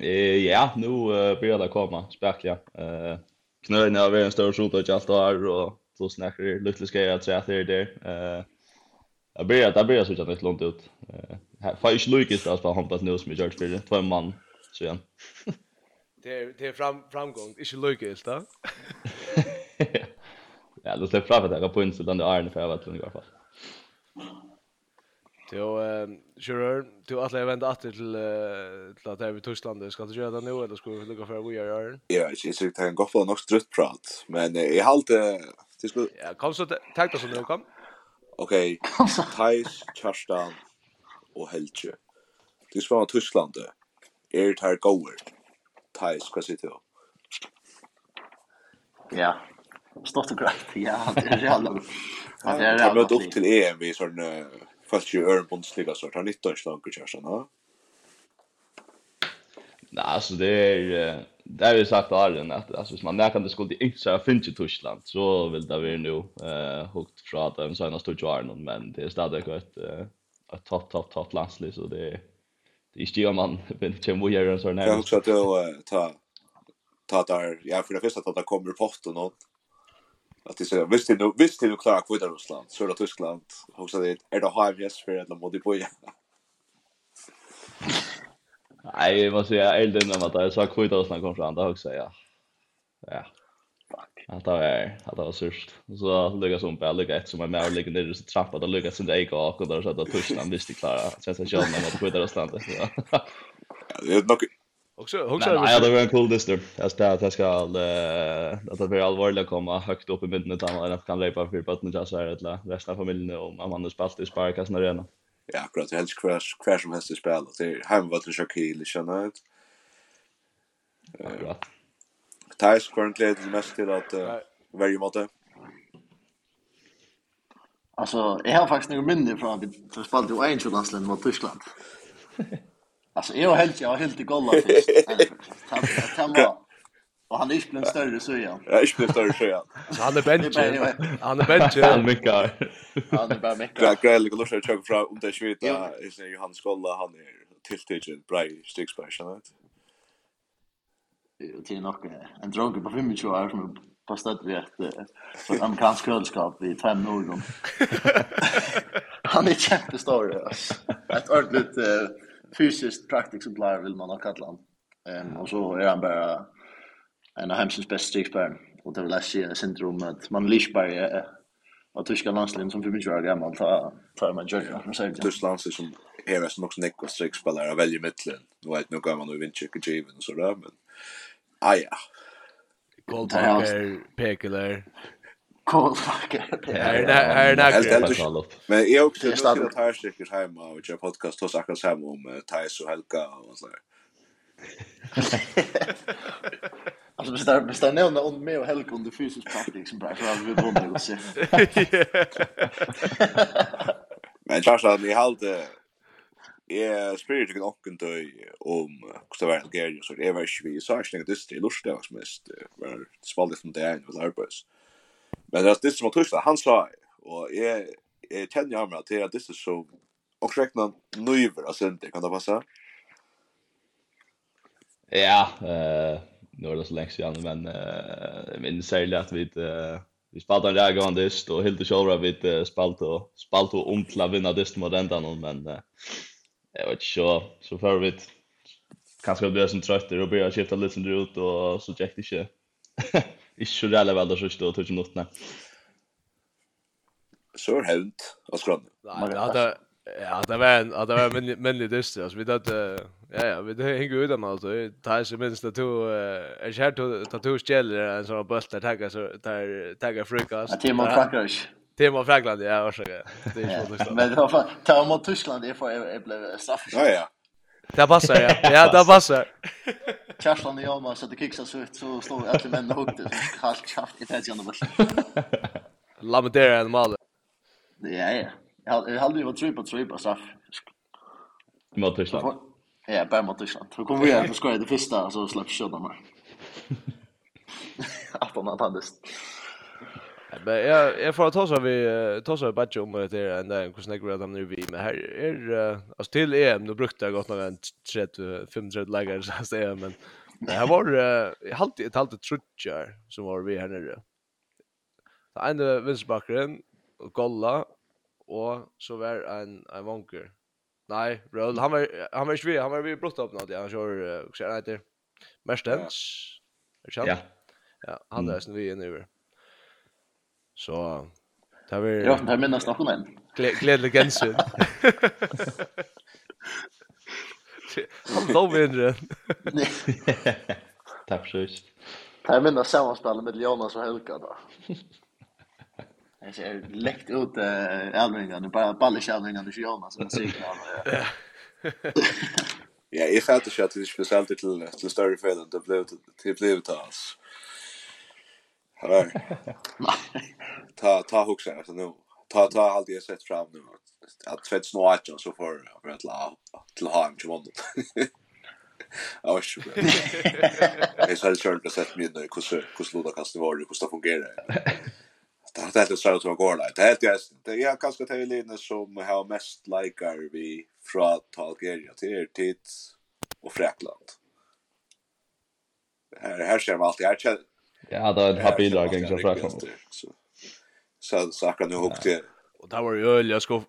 Eh ja, nu börjar det komma spärkliga. Eh knöna över en stor sol och allt där och så snackar det lite ska jag att säga det där. Eh Jag börjar där börjar switcha nästan långt ut. Eh Fish Lucas där spelar hoppas nu som George Spirit två man så igen. Det är det är fram framgång. Inte Lucas då. Ja, då släpper fram att jag på insidan där Arne för jag vet i alla fall. Jo, eh, sure, du att jag vänta åter till till att det är i Tyskland. Ska du göra det nu eller ska vi lucka för vi gör det? Ja, det är att en går för nog strutt prat, men i halt det skulle Ja, kom så tack då så nu kom. Okej. Thais, Kjarstan og Helge. Du spør om Tyskland. Er det her goer? Thais, hva sier du? Ja. stort og greit. Ja, det er jævla. Ja, det er jævla. Jeg møtte opp til EM i sånn fast ju örn Bundesliga så tar 19 slankar körs han va? Nej, alltså det är det har vi sagt Arjen att alltså hvis man näkan det skulle inte så finns i Tyskland så vill det vi nu eh hukt fra att de senaste 20 åren men det är stadigt ett ett topp topp topp landslag så det det är ju man vill inte må göra så när Jag tror att det ta ta där ja för det första att det kommer rapporten och att det så visst det visst det klart för Ryssland så då Tyskland. Också det är det har yes för att de borde på Nej, jag måste säga elden när man tar så kvita och snackar fram. andra också, ja. Ja. Fuck. Att det var att det var surt. Så lukar som på lycka ett som är med och ligger nere så trappa då lukar som det gick och då så att tuschnan visste klara. Sen så kör man mot kvita och stannar. Ja. Det är nog Också också Nej, det var en cool distur. Jag ska att jag ska att det blir allvarligt att komma högt upp i mitten utan att kan löpa för på att nu så här resten av familjen om har spalt i sparkas när det är ja, akkurat, helst hver, hver som helst i spel, det er heimvatten Shaquille, kjenner jeg ut. Akkurat. Thais, hva er egentlig mest til at uh, verje måte? Alltså, jag har faktiskt några minnen från att vi spelade ju en landsland mot Tyskland. Alltså, jag har helt, jag har helt i golvet först. Det var, Och han är inte en större så igen. Jag är inte en större så igen. Han är benchen. Han är benchen. Han mycket. Han är bara myckar. Ja, grejer lika att tjöka fra om det är svita. Jag ser Johan skolla, han är tilltidigt bra i sticksbärs. Det är nog en dronke på 25 år som är på stöd vid ett amerikansk kölskap i fem år. Han är jättestor. Ett ordentligt fysiskt praktikexemplar vill man ha kallat han. Och så är han bara en av hemsens bästa strykspärren. Och det vill jag säga syndromet. Man lyssnar ju av tyska landslagen som för mycket år gammal Ta, ta man gör det. sig. Tyska landslagen som är mest också nick och strykspelare väljer mittlen. Nu vet nu går man och vinner check given så där men Ah ja. Goldbacker, Pekeler. Goldbacker, Är det är det här Men jag också till att ta stycken hemma och jag podcast hos Akras hem om Thais och Helga och så där. Alltså bestämmer bestämmer nämna om mig och Helge under fysisk praktik som bara för att vi vill och se. Men jag sa att ni hade är spirit kan också inte om hur det var Algeria så det var ju vi så jag tänkte det är lustigt vad som mest var spaldet från det ena var arbets. Men det är det som att tusta han sa och är är tänja hamra att det är så och räkna nöjver alltså inte kan det passa? Ja, eh nu är det så länge sedan men uh, min särskilt att vi uh, vi spalt en räga av dist och helt själva vi uh, spalt och spalt och omtla vinna dist mot ända någon men uh, jag vet inte så så för vi kanske blir som trötter och börjar skifta lite som du ut och så checkade inte inte så jävla väl då så stod tog något nej så är hänt och skrann. Nej, det ja, det var en, det var en männlig dist. Alltså, vi det Ja, ja, vi det hänger ut annars. Det tar sig minst att två är kär till tattoo ställer en sån bult där tagga så där tagga frukost. frukast. Timon Frankreich. Timon Frankland, ja, varsågod. Det är ju så Men vad fan, ta mot Tyskland, det får jag blev straff. Ja, ja. Det passar, ja. Ja, det passar. Kjærslan i Hjalmar så det kiksas ut, så står alla män och hukte, så kallt kjaft i tetsjande bøtt. Lamentera en mal. Ja, ja. Jag hade ju varit tre på tre på straff. Mot Tyskland. Ja, bara mot Tyskland. Då kommer vi att skoja det första så släpps skjutan där. Att han hade det. Men jag jag får ta så vi ta så bara om det är ända en kusna grad om nu vi men här är alltså till EM då brukte jag gått någon 30 35 läger så att säga men det här var alltid ett halt trutcher som var vi här nere. Så en vänsterbacken och Golla och så var en en vanker Nej, Röll, han var han var svär, han var vi brott upp något. Han kör också han heter Merstens. Ja. Ja. Ja, han är sen vi är nu. Så där vi Ja, där minnas någon än. Glädje gensyn. Han då vinner. Tack så mycket. Jag minns samma spel med Jonas och Helga då. Jag ser läckt ut äh, älvringarna, bara ballish älvringarna till Jonas som musiken av. Ja, jag fattar inte att det är speciellt till, till större fel än det blev till blev till oss. Hör. ta, ta huxa, alltså nu. Ta, ta allt jag sett fram nu. Att tvätt snåatjan så får jag för att la, till ha en tjuvandet. Ja, vad sjukt. Jag har själv sett mig nu hur hur sloda kastet var det, hur det fungerar. Det har helt strøtt går gå Det er helt jeg, det er ganske til linje som har mest likar vi från Algeria til Ertid och Frekland. Här här ser man alltid, här kjenner Ja, det har en happy lag gäng så Frekland. Så kan du hugga till. Och där var ju öl, jag ska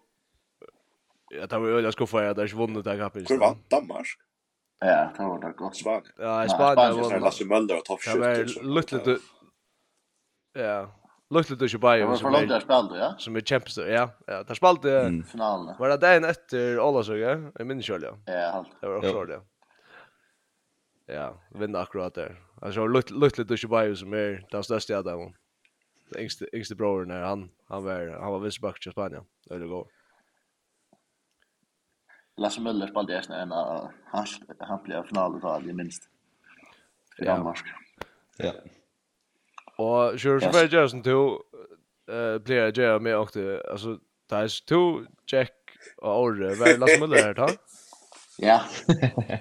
Ja, det var öl, jag ska få jag där svunnet där kapitel. Hur vann Danmark? Ja, det var det gott. Spanien. Ja, Spanien. Spanien var Lasse Möller och toppskytt. Det var lite lite... Ja, Lukte du ikke bare som er... Det var for ja? Som er kjempestå, ja. ja. Der spalte... Mm. Finalen. Var det dagen etter Ålasøge? Jeg minner selv, ja. Ja, Det var også det, ja. Ja, vinner akkurat der. Altså, lukte du ikke bare som er den største av dem. Den yngste, yngste broren her, han, han var, han var vissbakke til Spania. Det var det går. Lasse Møller spalte jeg snart en av hans, han ble finalen da, det minst. I Danmark. Ja. Og sure så var jag som då eh blir jag med och det alltså det är två Jack och Orre väl Lars Müller här då. Ja.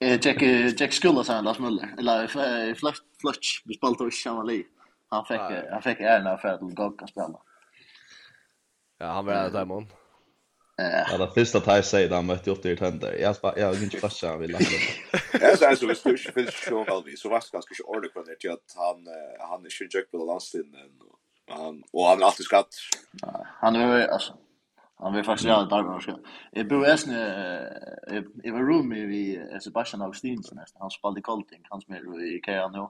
Eh Jack Jack skulle säga Lars Müller eller flush flush vi spelade och Chamali. Han fick han fick ärna för att gå och spela. Ja, han var där där Ja, det första tar sig där mötte jag åter tänder. Jag ska jag vill inte passa vill lägga. Ja, så alltså vi skulle ju show väl vi så vart ganska så ordentligt på det att han han är ju jag på landstiden och han och han har alltid skatt. Han är alltså han vill faktiskt göra ett arbete. Jag bor äsne i var room i Sebastian Augustinsson nästan. Han spelade Colting, han som är i Ikea nu.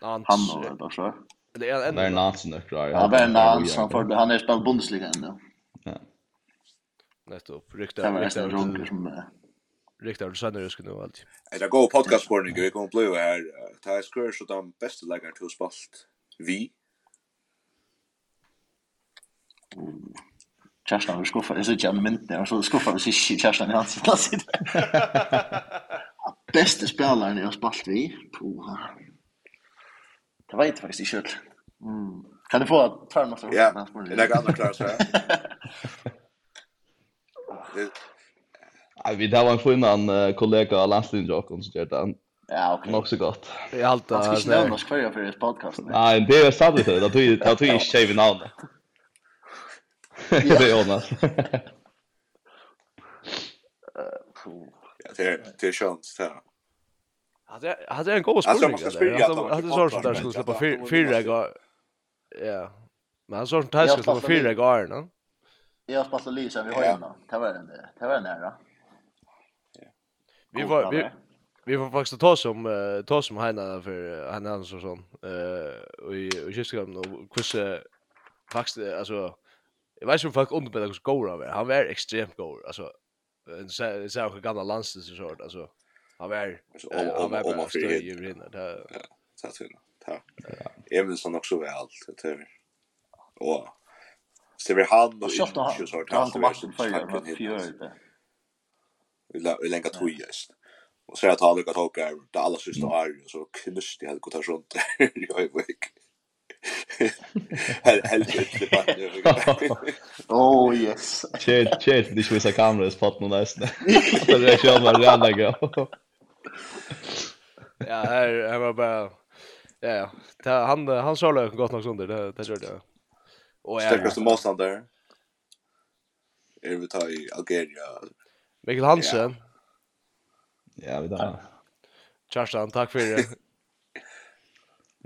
Han och då så. Det är en Nansen där. Ja, Nansen för han är spelar Bundesliga nu. Ja. Nettopp. Rykta rykta som rykta du sannar just nu allt. Är det go podcast för dig. Vi kommer blue här. Ta square så de bästa lägger till spalt. Vi. Kerstan vi skuffad. Jag ser inte en mynt när jag var skuffad. Jag ser inte i hans plats. Bästa spelaren jag har spalt vi. Det vet jag faktiskt inte själv. Kan du få tvärmassor? Ja, det är ganska klart så här. Ja, vi där var en förnan kollega av Landstinget och hon gjorde det. Ja, okej. Nog så gott. Det är allt. Jag ska inte nämna skvärja för ett podcast. Nej, det är sant det. Det tror jag tog jag shave namn. Det är Jonas. Ja, det är det är chans så. Hade hade en god spelning. Hade så så där skulle släppa fyra gånger. Ja. Men han sa som han skulle släppa fyra gånger, va? Jag har spelat Lysa vi har ju ja. Det var den det var nära. Vi var vi vi får faktiskt ta som uh, ta som Heina för Heina så sån eh och i och just kom då kus faktiskt alltså jag vet inte om folk underbedar hur går över. Han var extremt god alltså en så så här gamla landstis så sort alltså han var han var bara stöd i rinna där. Ja, så att Tack. Även så också väl allt det. Och Så vi han och inte så sort han som vart för fjärde. Vi la vi länka två just. Och så att han lyckat åka det alla sista år och så knust jag hade gått runt där i Höjvik. Helt det. Oh yes. Chet chet det skulle säga kameran spot nu nästan. Så det kör man randa gå. Ja, här här var bara Ja, ja. Han han såg gott nog under det det gjorde det. Och är starkaste motståndare. Är vi tar i Algeria. Mikael Hansen. Ja, vi tar. Kjartan, tack för det.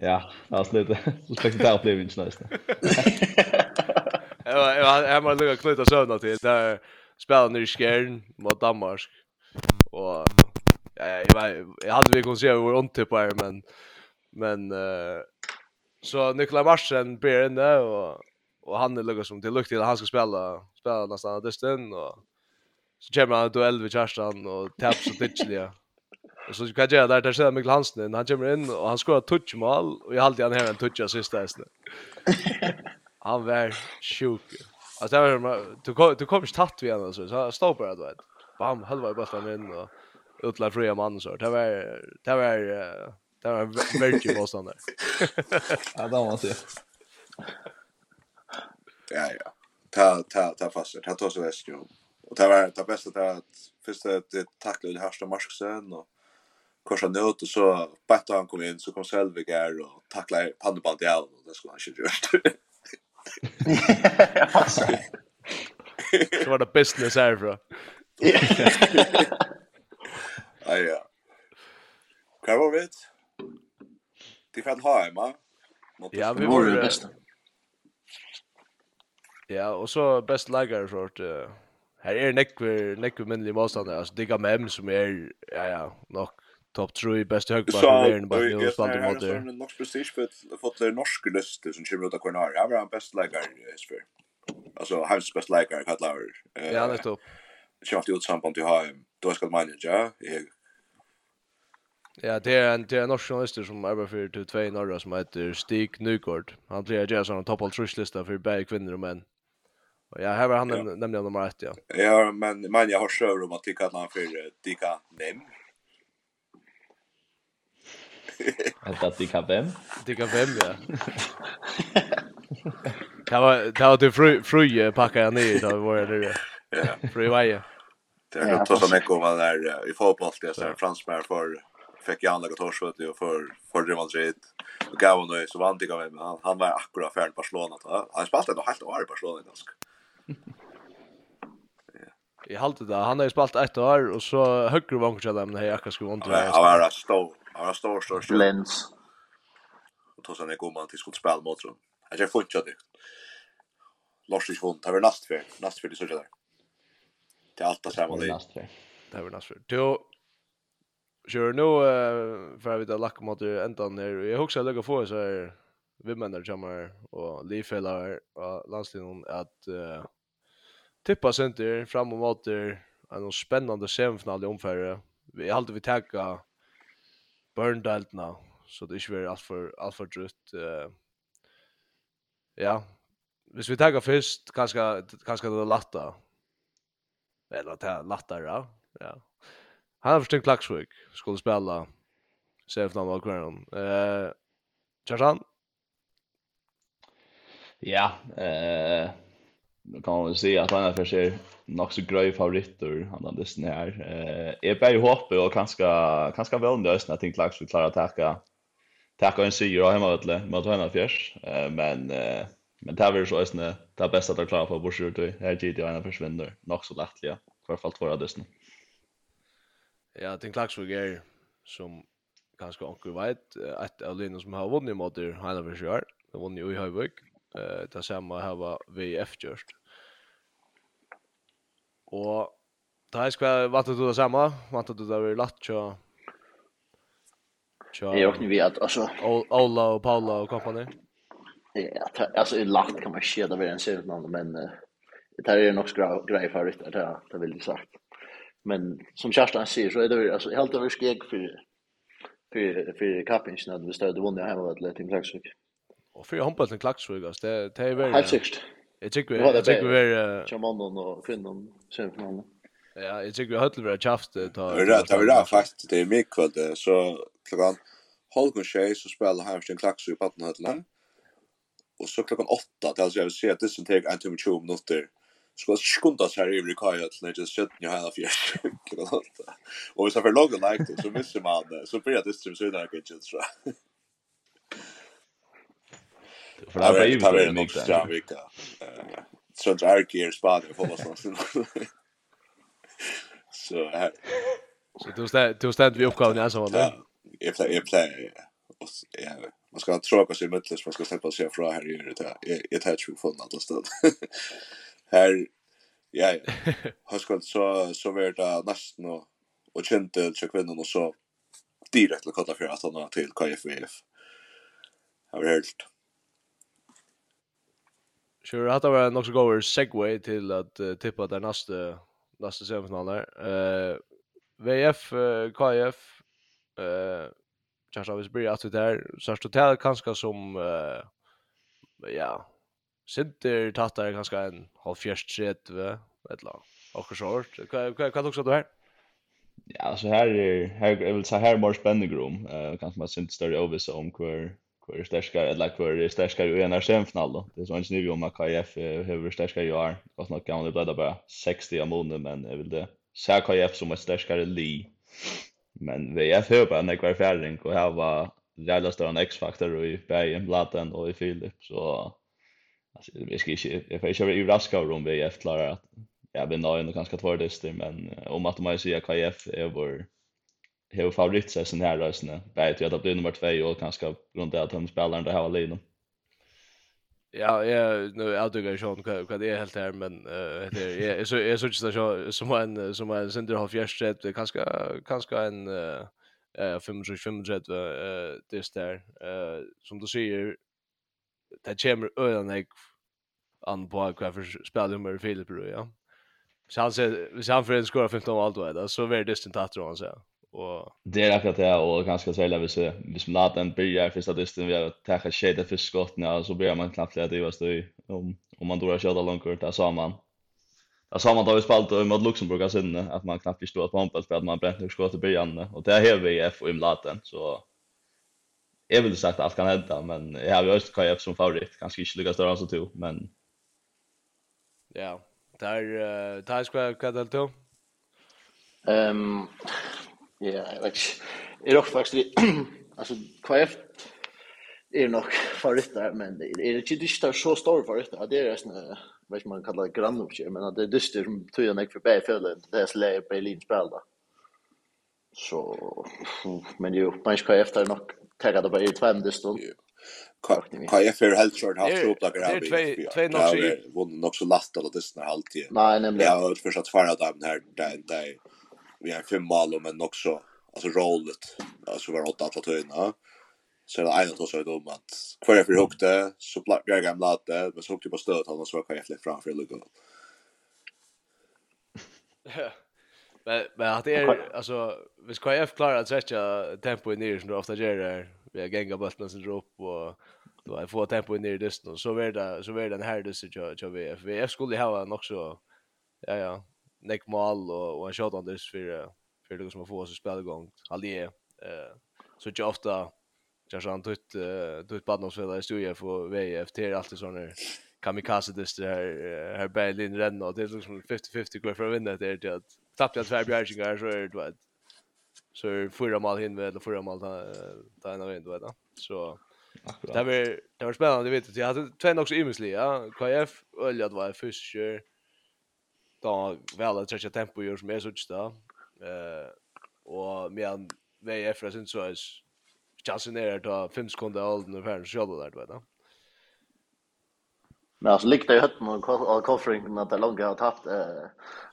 Ja, alltså lite. Så fick det blev inte nice. Ja, jag jag måste lucka knyta sönder till där spelar nu skärn mot Danmark. Och ja, jag vet jag hade vi kunnat se hur ont på men men eh så Nikolaj Marsen blir inne och och han är lugg som det lukt till han ska spela spela nästan dysten och så kommer han duell vid Kerstan och taps och ditchliga. Och så kan jag där där ser Mikael Hansen in. Han kommer in och han skorar touchmål och jag alltid han här en touch assist där. Han var sjuk. Alltså det var du kom du kom tatt vi ändå så så står bara då. Bam, halva i in och utla fria man så. Det var det var det var verkligen motståndare. Ja, det var det. Ja, ja. Ta, ta, ta fast. Ta tar så väst ju. Och det var det bästa det att först det tacklade det härsta Marsksen och korsa nöt och så bättre han kom in så kom Selvig här och tacklade pannbandet i och det skulle han inte gjort. Så var det business härifrån. Ja, ja. Hva var vi? fan har ha hjemme. Ja, vi var det bästa. Ja, og så best lager sort uh, her er nekver nekver minnelig motstander, altså digga Mem som er ja ja, nok topp 3 best högback i världen bara nu och stannar mot det. Det norsk prestige för att fått det norska löst som kommer ut av Cornar. Han var han bäst läkare i Sverige. Alltså hans bäst läkare kallar. Uh, ja, det topp. Schafft ut samband till hem. Då ska man ja. Ja, det är en det är en norsk journalist som arbetar för till två norra som heter Stig Nygård. Han blir ju sån topp all trusslista för bägge kvinnor och män. Ja, här var han ja. nämligen nummer ett, ja. Ja, men, men jag har sjövr om att tycka att han för Dika Nem. att Dika vem? Dika vem, ja. Det var, det var till fru, fru packade jag ner då var det där. Ja. Fru Vaje. Det är något som jag kommer där i fotboll, det är så här fransmär för fick jag andra kontorsvett och för för Real Madrid. Och gav honom så vann det gav han han var akkurat färd Barcelona. Han spelade nog helt år i Barcelona ganska. Jag halte det. Han har ju spalt ett år och så högre var kanske dem när jag akkurat skulle undra. Ja, han var stor. Han var stor stor stor. Lens. Och då sen är god man till skulle spela mot dem. Jag har funnit det. Lars is vunt. Det var näst för. Näst för det så där. Det är allt det samma det. Näst för. Det var näst för. Då Kör nu eh för vi då lackar mot ända ner. Jag husar lägga få så här vi männer kommer och livfällar och landstingen att tippa center fram och mot en spännande semifinal i omfärre. Vi har alltid vi tagga Burndaltna så det är ju allt för allt för drött. Uh, ja. Hvis vi tagga först kanske kanske det latta. Eller att latta ja. Ja. Han har förstått Klaxvik skulle spela semifinal mot Grönland. Eh Kjartan? Ja, eh uh... Nu kan man väl säga att han är för sig nog så gröj favoriter han den dess här. Eh är bara hoppe och kanske kanske väl den ösna ting lax för klara attacka. Tacka en syra hemma utle mot hörna fjärs. Eh men eh men det är så ösna det bästa att klara på borsur då. Här gick det ena försvinner nog så lättliga i alla fall av dessa. Ja, den lax är som kanske onkel vet att Alina som har vunnit mot Hanna för. Det vunnit ju i Höjvik. Eh det samma här var VF just. Och där är skväl vad du det samma, vad du det var latt så Ja, jag vet att alltså Ola och Paula och kompani. Ja, alltså i latt kan man skeda vid en sån någon men det här är nog skra grej för det där, det vill jag sagt. Men som Kerstin säger så är det alltså helt över skeg för för för kappingen det vi stödde vunnit hemma vet lite i Klaxvik. Och för handbollen Klaxvik, det det är väl Helt sikkert. Jag tycker jag tycker vi är Chamanon och Finnon semifinalen. Ja, jag tycker vi har väl chaft ta. Ja, det var faktiskt det är mycket kväll så klockan halv Shay så spelar Hamsten Klaxo i Pattenhötland. Och så klockan 8 till alltså jag vill se att det som tar en timme 20 minuter. Ska skunda sig här i Rikaja till när det sätter ni hela fjärs. Och så för logga like så missar man det. Så blir det stream så där kan jag. tror för det här blev ju en extra vecka. Så det är gear spot på oss. Så här. Så du ständ du ständ vi uppgaven alltså Ja, Jag play jag play ja man ska tråka sig möttes man ska släppa sig från här i det. Jag tar ju från något stöd. Här ja har ska så så vart nästan och och kände till kvinnan och så direkt till för att han har till KFVF. Har vi. Sure, hade har varit också goer segway till att uh, tippa där nästa nästa semifinal där. Eh VF uh, KF eh uh, kanske vi blir att det där så står det kanske som eh uh, ja Sinter tattar kanske en halv fjärst set ett lag. och så Vad vad vad också du här? Ja, så här är här jag vill säga här är mer spännande grom. Eh uh, kanske man syns större över så om kvar hver sterskare eller hver sterskare i en semifinal. Det är så en sniv om att KF hur sterskare jag är. Fast nog kan det bli bara 60 månader men jag vill det se KF som är sterskare li. Men VF har bara en kvar färdring och här var jävla större X-faktor i Bergen, Blatten och i Philip så alltså jag ska inte jag får inte överraska om VF klarar att jag vill nå ändå ganska två dyster men om att man säger KF är vår har favorit sig sån här rösne. Vet jag att det blir nummer 2 och kanske runt att han spelar den här alene. Ja, jag nu jag tycker ju vad vad det helt här men eh det är så är så just så som en som en center half järstet kanske kanske en eh 25 eh det där eh som du säger det kommer ödan jag an på kvar spelnummer Filip ja. Så han säger, hvis han för en skora 15 mål då, så blir det distant att han säger och det är akkurat det och ganska så hvis så hvis man låter den börja första distan vi har tagit shade för skotten och så börjar man knappt lätt det var så om om man då har kört långt där sa man där sa man då vi spalt mot Luxemburg alltså att man knappt förstår att man för att man bränt och skott i början och det här vi F och imlaten så Jag vill sagt allt kan hända men jag har ju också KF som favorit kanske inte lyckas dra än så till men Ja, där där ska jag kalla det då. Ehm, Ja, jeg vet ikke. Jeg råkker faktisk altså, KF er nok favoritter, men det er ikke dyster så stor favoritter. Det er nesten, jeg vet ikke man kallar det grannoppkjør, men det är dyster som tror jag mig för bättre för Det er slik Berlin spel då. Så, men ju man ska efter nog taggat det bara i tvem det stund. KF är helt kört haft upp där här. Det är två notcher. Vunnit också lastade det dessna alltid. Nej, nämligen. Jag har förstått förra dagen här, där vi har fem mål men också alltså rollet alltså var åtta att ta Så det ena tar då om att kvar jag hukte så black jag gamla att men så hukte på stöd han så kan jag flytta framför lugg. Men men att det är alltså vi ska ju klara att sätta tempo ner som du ofta gör där. Vi har gänga bulten sen drop och då har få tempo ner dysten så är det så är det den här dysten jag jag vi skulle ha en också ja ja neck mål och en shot this för för det som får oss spelgång. Allje eh så inte ofta jag sa han tog ett på i studier för VF till allt det sådana kamikaze det här här Berlin renna och det är liksom 50-50 går för att vinna det är det att tappt jag tvär bjärsingar så är det så är fyra mål hin med eller fyra mål ta en av en så det var det var spännande vet du jag hade två också imensli ja. KF öljad var fysiker då väl att träcka tempo gör som är sådär där. Eh och men vi är för sen så är chansen är att ta 5 sekunder all den här själva där vet du. Men alltså likte ju hötten och koffringen när det långa har tappat eh,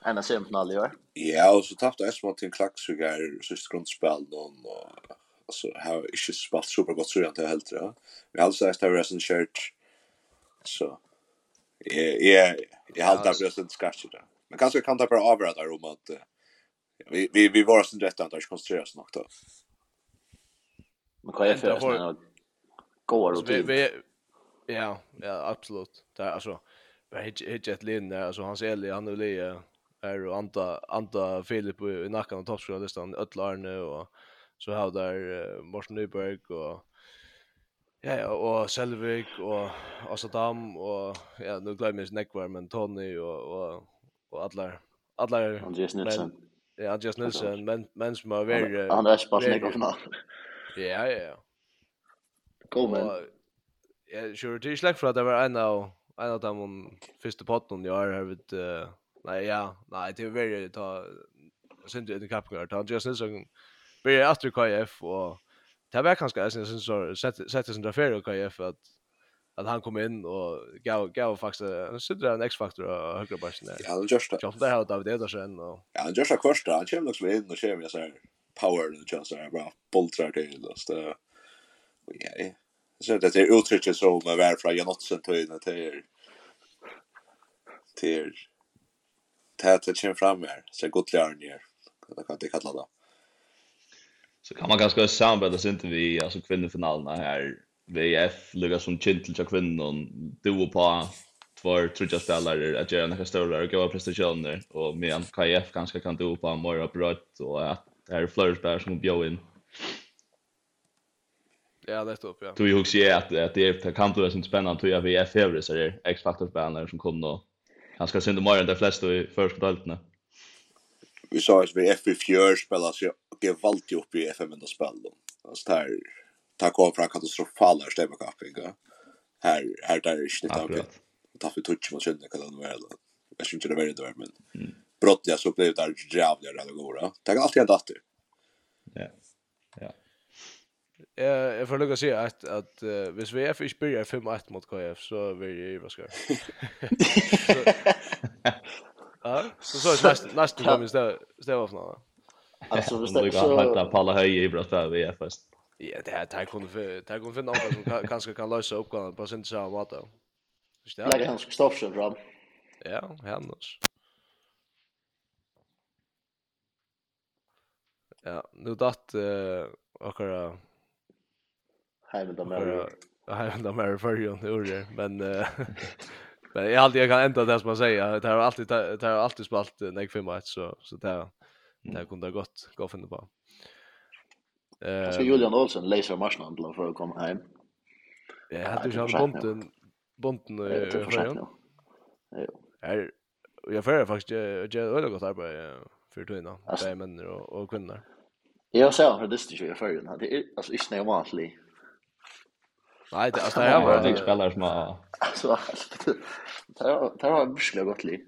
en SM-final i år. Ja, och så tappte SM till en klacksugar sist grundspel någon och alltså har inte spelat supergott så jag inte helt det. Vi har sagt att Resident Church en kört så jag jag jag hade det precis skrattigt där. Men kanske kan ta för avra där om att vi vi vi var sen rätt antar koncentrera oss nog då. Men kan jag för oss går och ja, ja absolut. Det är alltså vi hittar ett där alltså han Eli han och är är och anta anta Filip i nacken och toppskrivalistan öll Arne och så har där Morten Nyberg och Ja, ja, og Selvik, og Asadam, og ja, nu glemmer jeg ikke nekvar, men Tony, og, og och alla alla Andreas Nilsson. Ja, Andreas Nilsson, men men som har varit Han är spasnig av nå. Ja, ja, ja. Kom men. Ja, sure det är släkt för att det var en av en av dem första potten jag har vid nej ja, nej det är väldigt ta synd i kapkar. Andreas Nilsson blir efter KF och Det var kanskje, jeg synes, sette sin trafere og KF, at att han kom in och gav gav faktiskt en sidra en X-faktor och högra backen där. Ja, han just det. Jag har David Edersen. och Ja, han just det första. Han kommer också in och kör jag så här power och just där bara boltrar till och så ja. Så det är uttrycket som var från Janotsen till till till tätet kjem fram här så gott lär ni det kan det kalla det så kan man ganska samarbeta sig inte vi alltså kvinnofinalen här VF lukar som kintel till kvinnan du på två trudja spelare att göra några större och goda prestationer och medan KF ganska kan du på mera brött och att det är flera spelare som bjöd in. Ja, det står upp, ja. Tog ju också att, att det, är, kan bli väldigt spännande tog jag VF Hevre så det X-Factor-spelare som kommer och ganska synd synda mer än de flesta i förskotalterna. Vi sa att VF i fjör spelar så jag valde upp i FM-enda spel. Alltså det här ta kom fra katastrofala stävkappinga här här där är snitt av ta för touch mot sjön kan det vara jag syns inte det var det var men brott jag så blev där jävlar där det går det kan alltid hända ja. Ja. Eh, jag får lugga säga att att uh, hvis VF inte börjar 5-1 mot KF så blir det ju vad ska. Ja, så så är nästa nästa gång vi står står av några. Alltså det står så. Alltså vi står på alla höjer i brott för VF fast. Ja, det här tar kunde för tar kunde finna någon som kanske kan lösa uppgåvan på sin samma mat då. Förstår jag? Lägger han Kristoffersen fram. Ja, hennes. Ja, nu datt eh akara Heimen av Mary. Heimen av mer för ju nu det, men men jag alltid kan ända det som man säger. Det har alltid det har alltid spalt nek 5-1 så så där där kunde ha gott gå finna på. Eh Så Julian Olsen läser marsnandlar för att komma hem. Jag hade ju han bonden bonden Ryan. Ja. Är jag för faktiskt jag gör det där arbete för innan, Det är män och och kvinnor. Jag sa för det styr jag förrän. Det är alltså inte när vanlig. Nej, det alltså jag var det spelare som alltså det var mycket gott liv.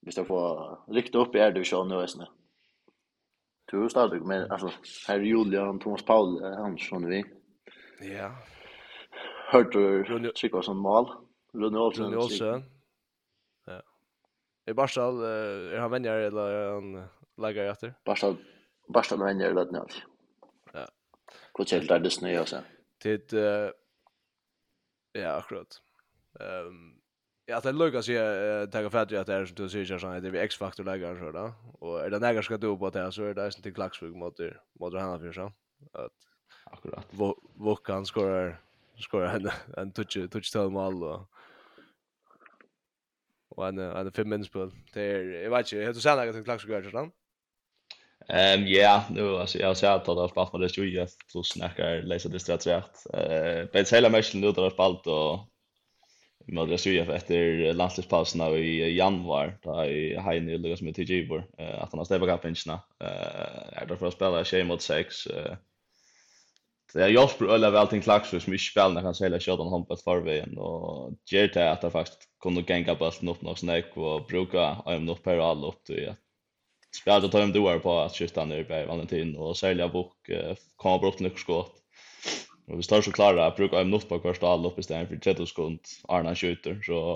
Vi står får riktigt upp i er division nu nästan. Du har startat med alltså er Julian Thomas Paul Hansson vi. Ja. Hørte du Chico som mål? Rune Olsen. Rune Olsen. Ja. I Barstad är han vänjer eller är han lägger efter? Barstad Barstad vänjer eller nåt. Ja. Hvor kjelt där det snöar så. Det ja, akkurat. Ehm Ja, det lukkar sig att ta fatt att det är som du säger så det är X-faktor lägger så där. Och är det några ska du på det så är det inte till Klaxvik mot mot han för så. Att akkurat. Vokan skorar skorar en en touch touch till mål och och en en fem minutes på. Det är jag vet inte, heter att till klaxvig gör så Ehm ja, nu alltså jag ser att det har spelat med det ju just så snackar läser det strax rätt. Eh, på hela matchen nu där har spelat och med det syr efter landslagspausen i januari då i Heine Lucas med TG att han har stävat upp inchna eh är därför att spela tjej mot eh det är jag spelar alla väl till klax så mycket spel när han säger shot on hoppas förvägen och ger det att det faktiskt kunde gänga bollen upp något snack och bruka I'm not per all upp till att spela då tar de på att skjuta ner på Valentin och sälja bok komma bort några skott. Och vi står så klara att bruka en nåt på kvar stall uppe istället för 30 sekund Arna skjuter så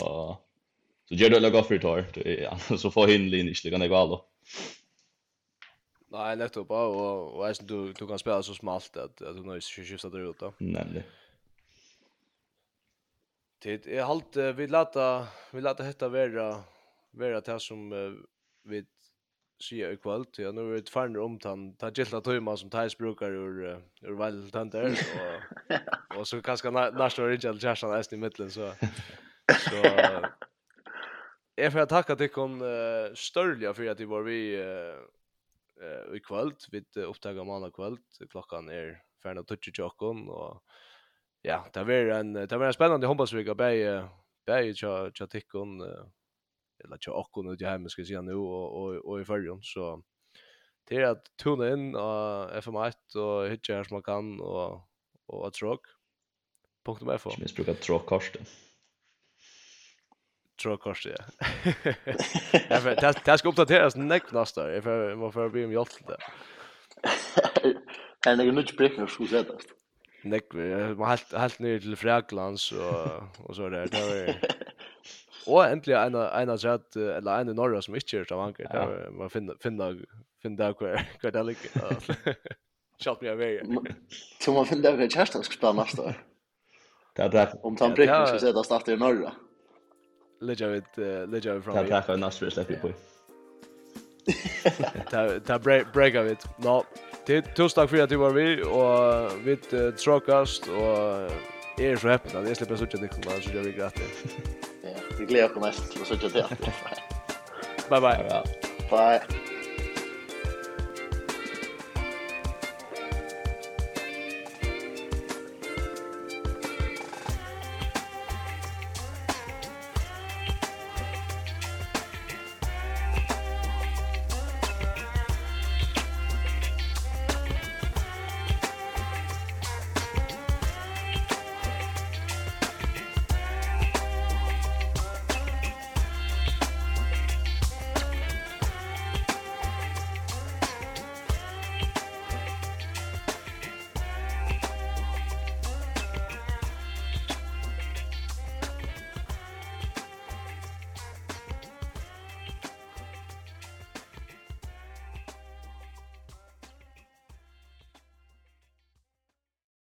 så gör det lägga för tar så får hin linje inte kan det gå då. Nej, nettopp och och är du du kan spela så smalt att att du nöjs skifta det ut då. Nämligen. Det är halt vi lata vi lata hetta vara vara det som vi sia i kvöld. Ja, nu er vi farnar om tan, ta gilla tøyma som Thais brukar ur uh, ur väl tanter og, och så kanske nästa original Jashan är i mitten så så Jag får tacka dig uh, Störliga för att det var vi eh i kvöld vid upptaga måndag kvöld klokkan är färna tutsi jocken och ja det var en det var en spännande hoppas vi går bäj bäj chat chat eller till och ut i hemma ska jag säga nu och och och i förrjon så till att tuna in och FM1 och hitcha här som man kan och och att tråk. Punkt med för. Jag brukar tråk kosten. Tråk kosten. Ja för det det ska uppdateras nästa nästa. Jag får man får bli om hjälp till det. Kan det inte pricka så sättas. Näck, man helt helt ner till Fräklands och och så där. Det var Och äntligen en en av chat eller en i norra som inte kört av anker. Där man finna finna finna där kvar kvar det ligger. Shot mig away. Så man finner där chat som ska spela nästa år. Det är det. Om han skal ska sätta starta i norra. Lägger vi lägger vi från. Det är där nästa släpper på. Ta ta break av it. No. Till torsdag för att du var vi och vi tråkast och är så häpna. Det släpper så inte Nikolaj så jag vi gratis. Vi gleder oss mest til å sitte til. Bye bye. Bye.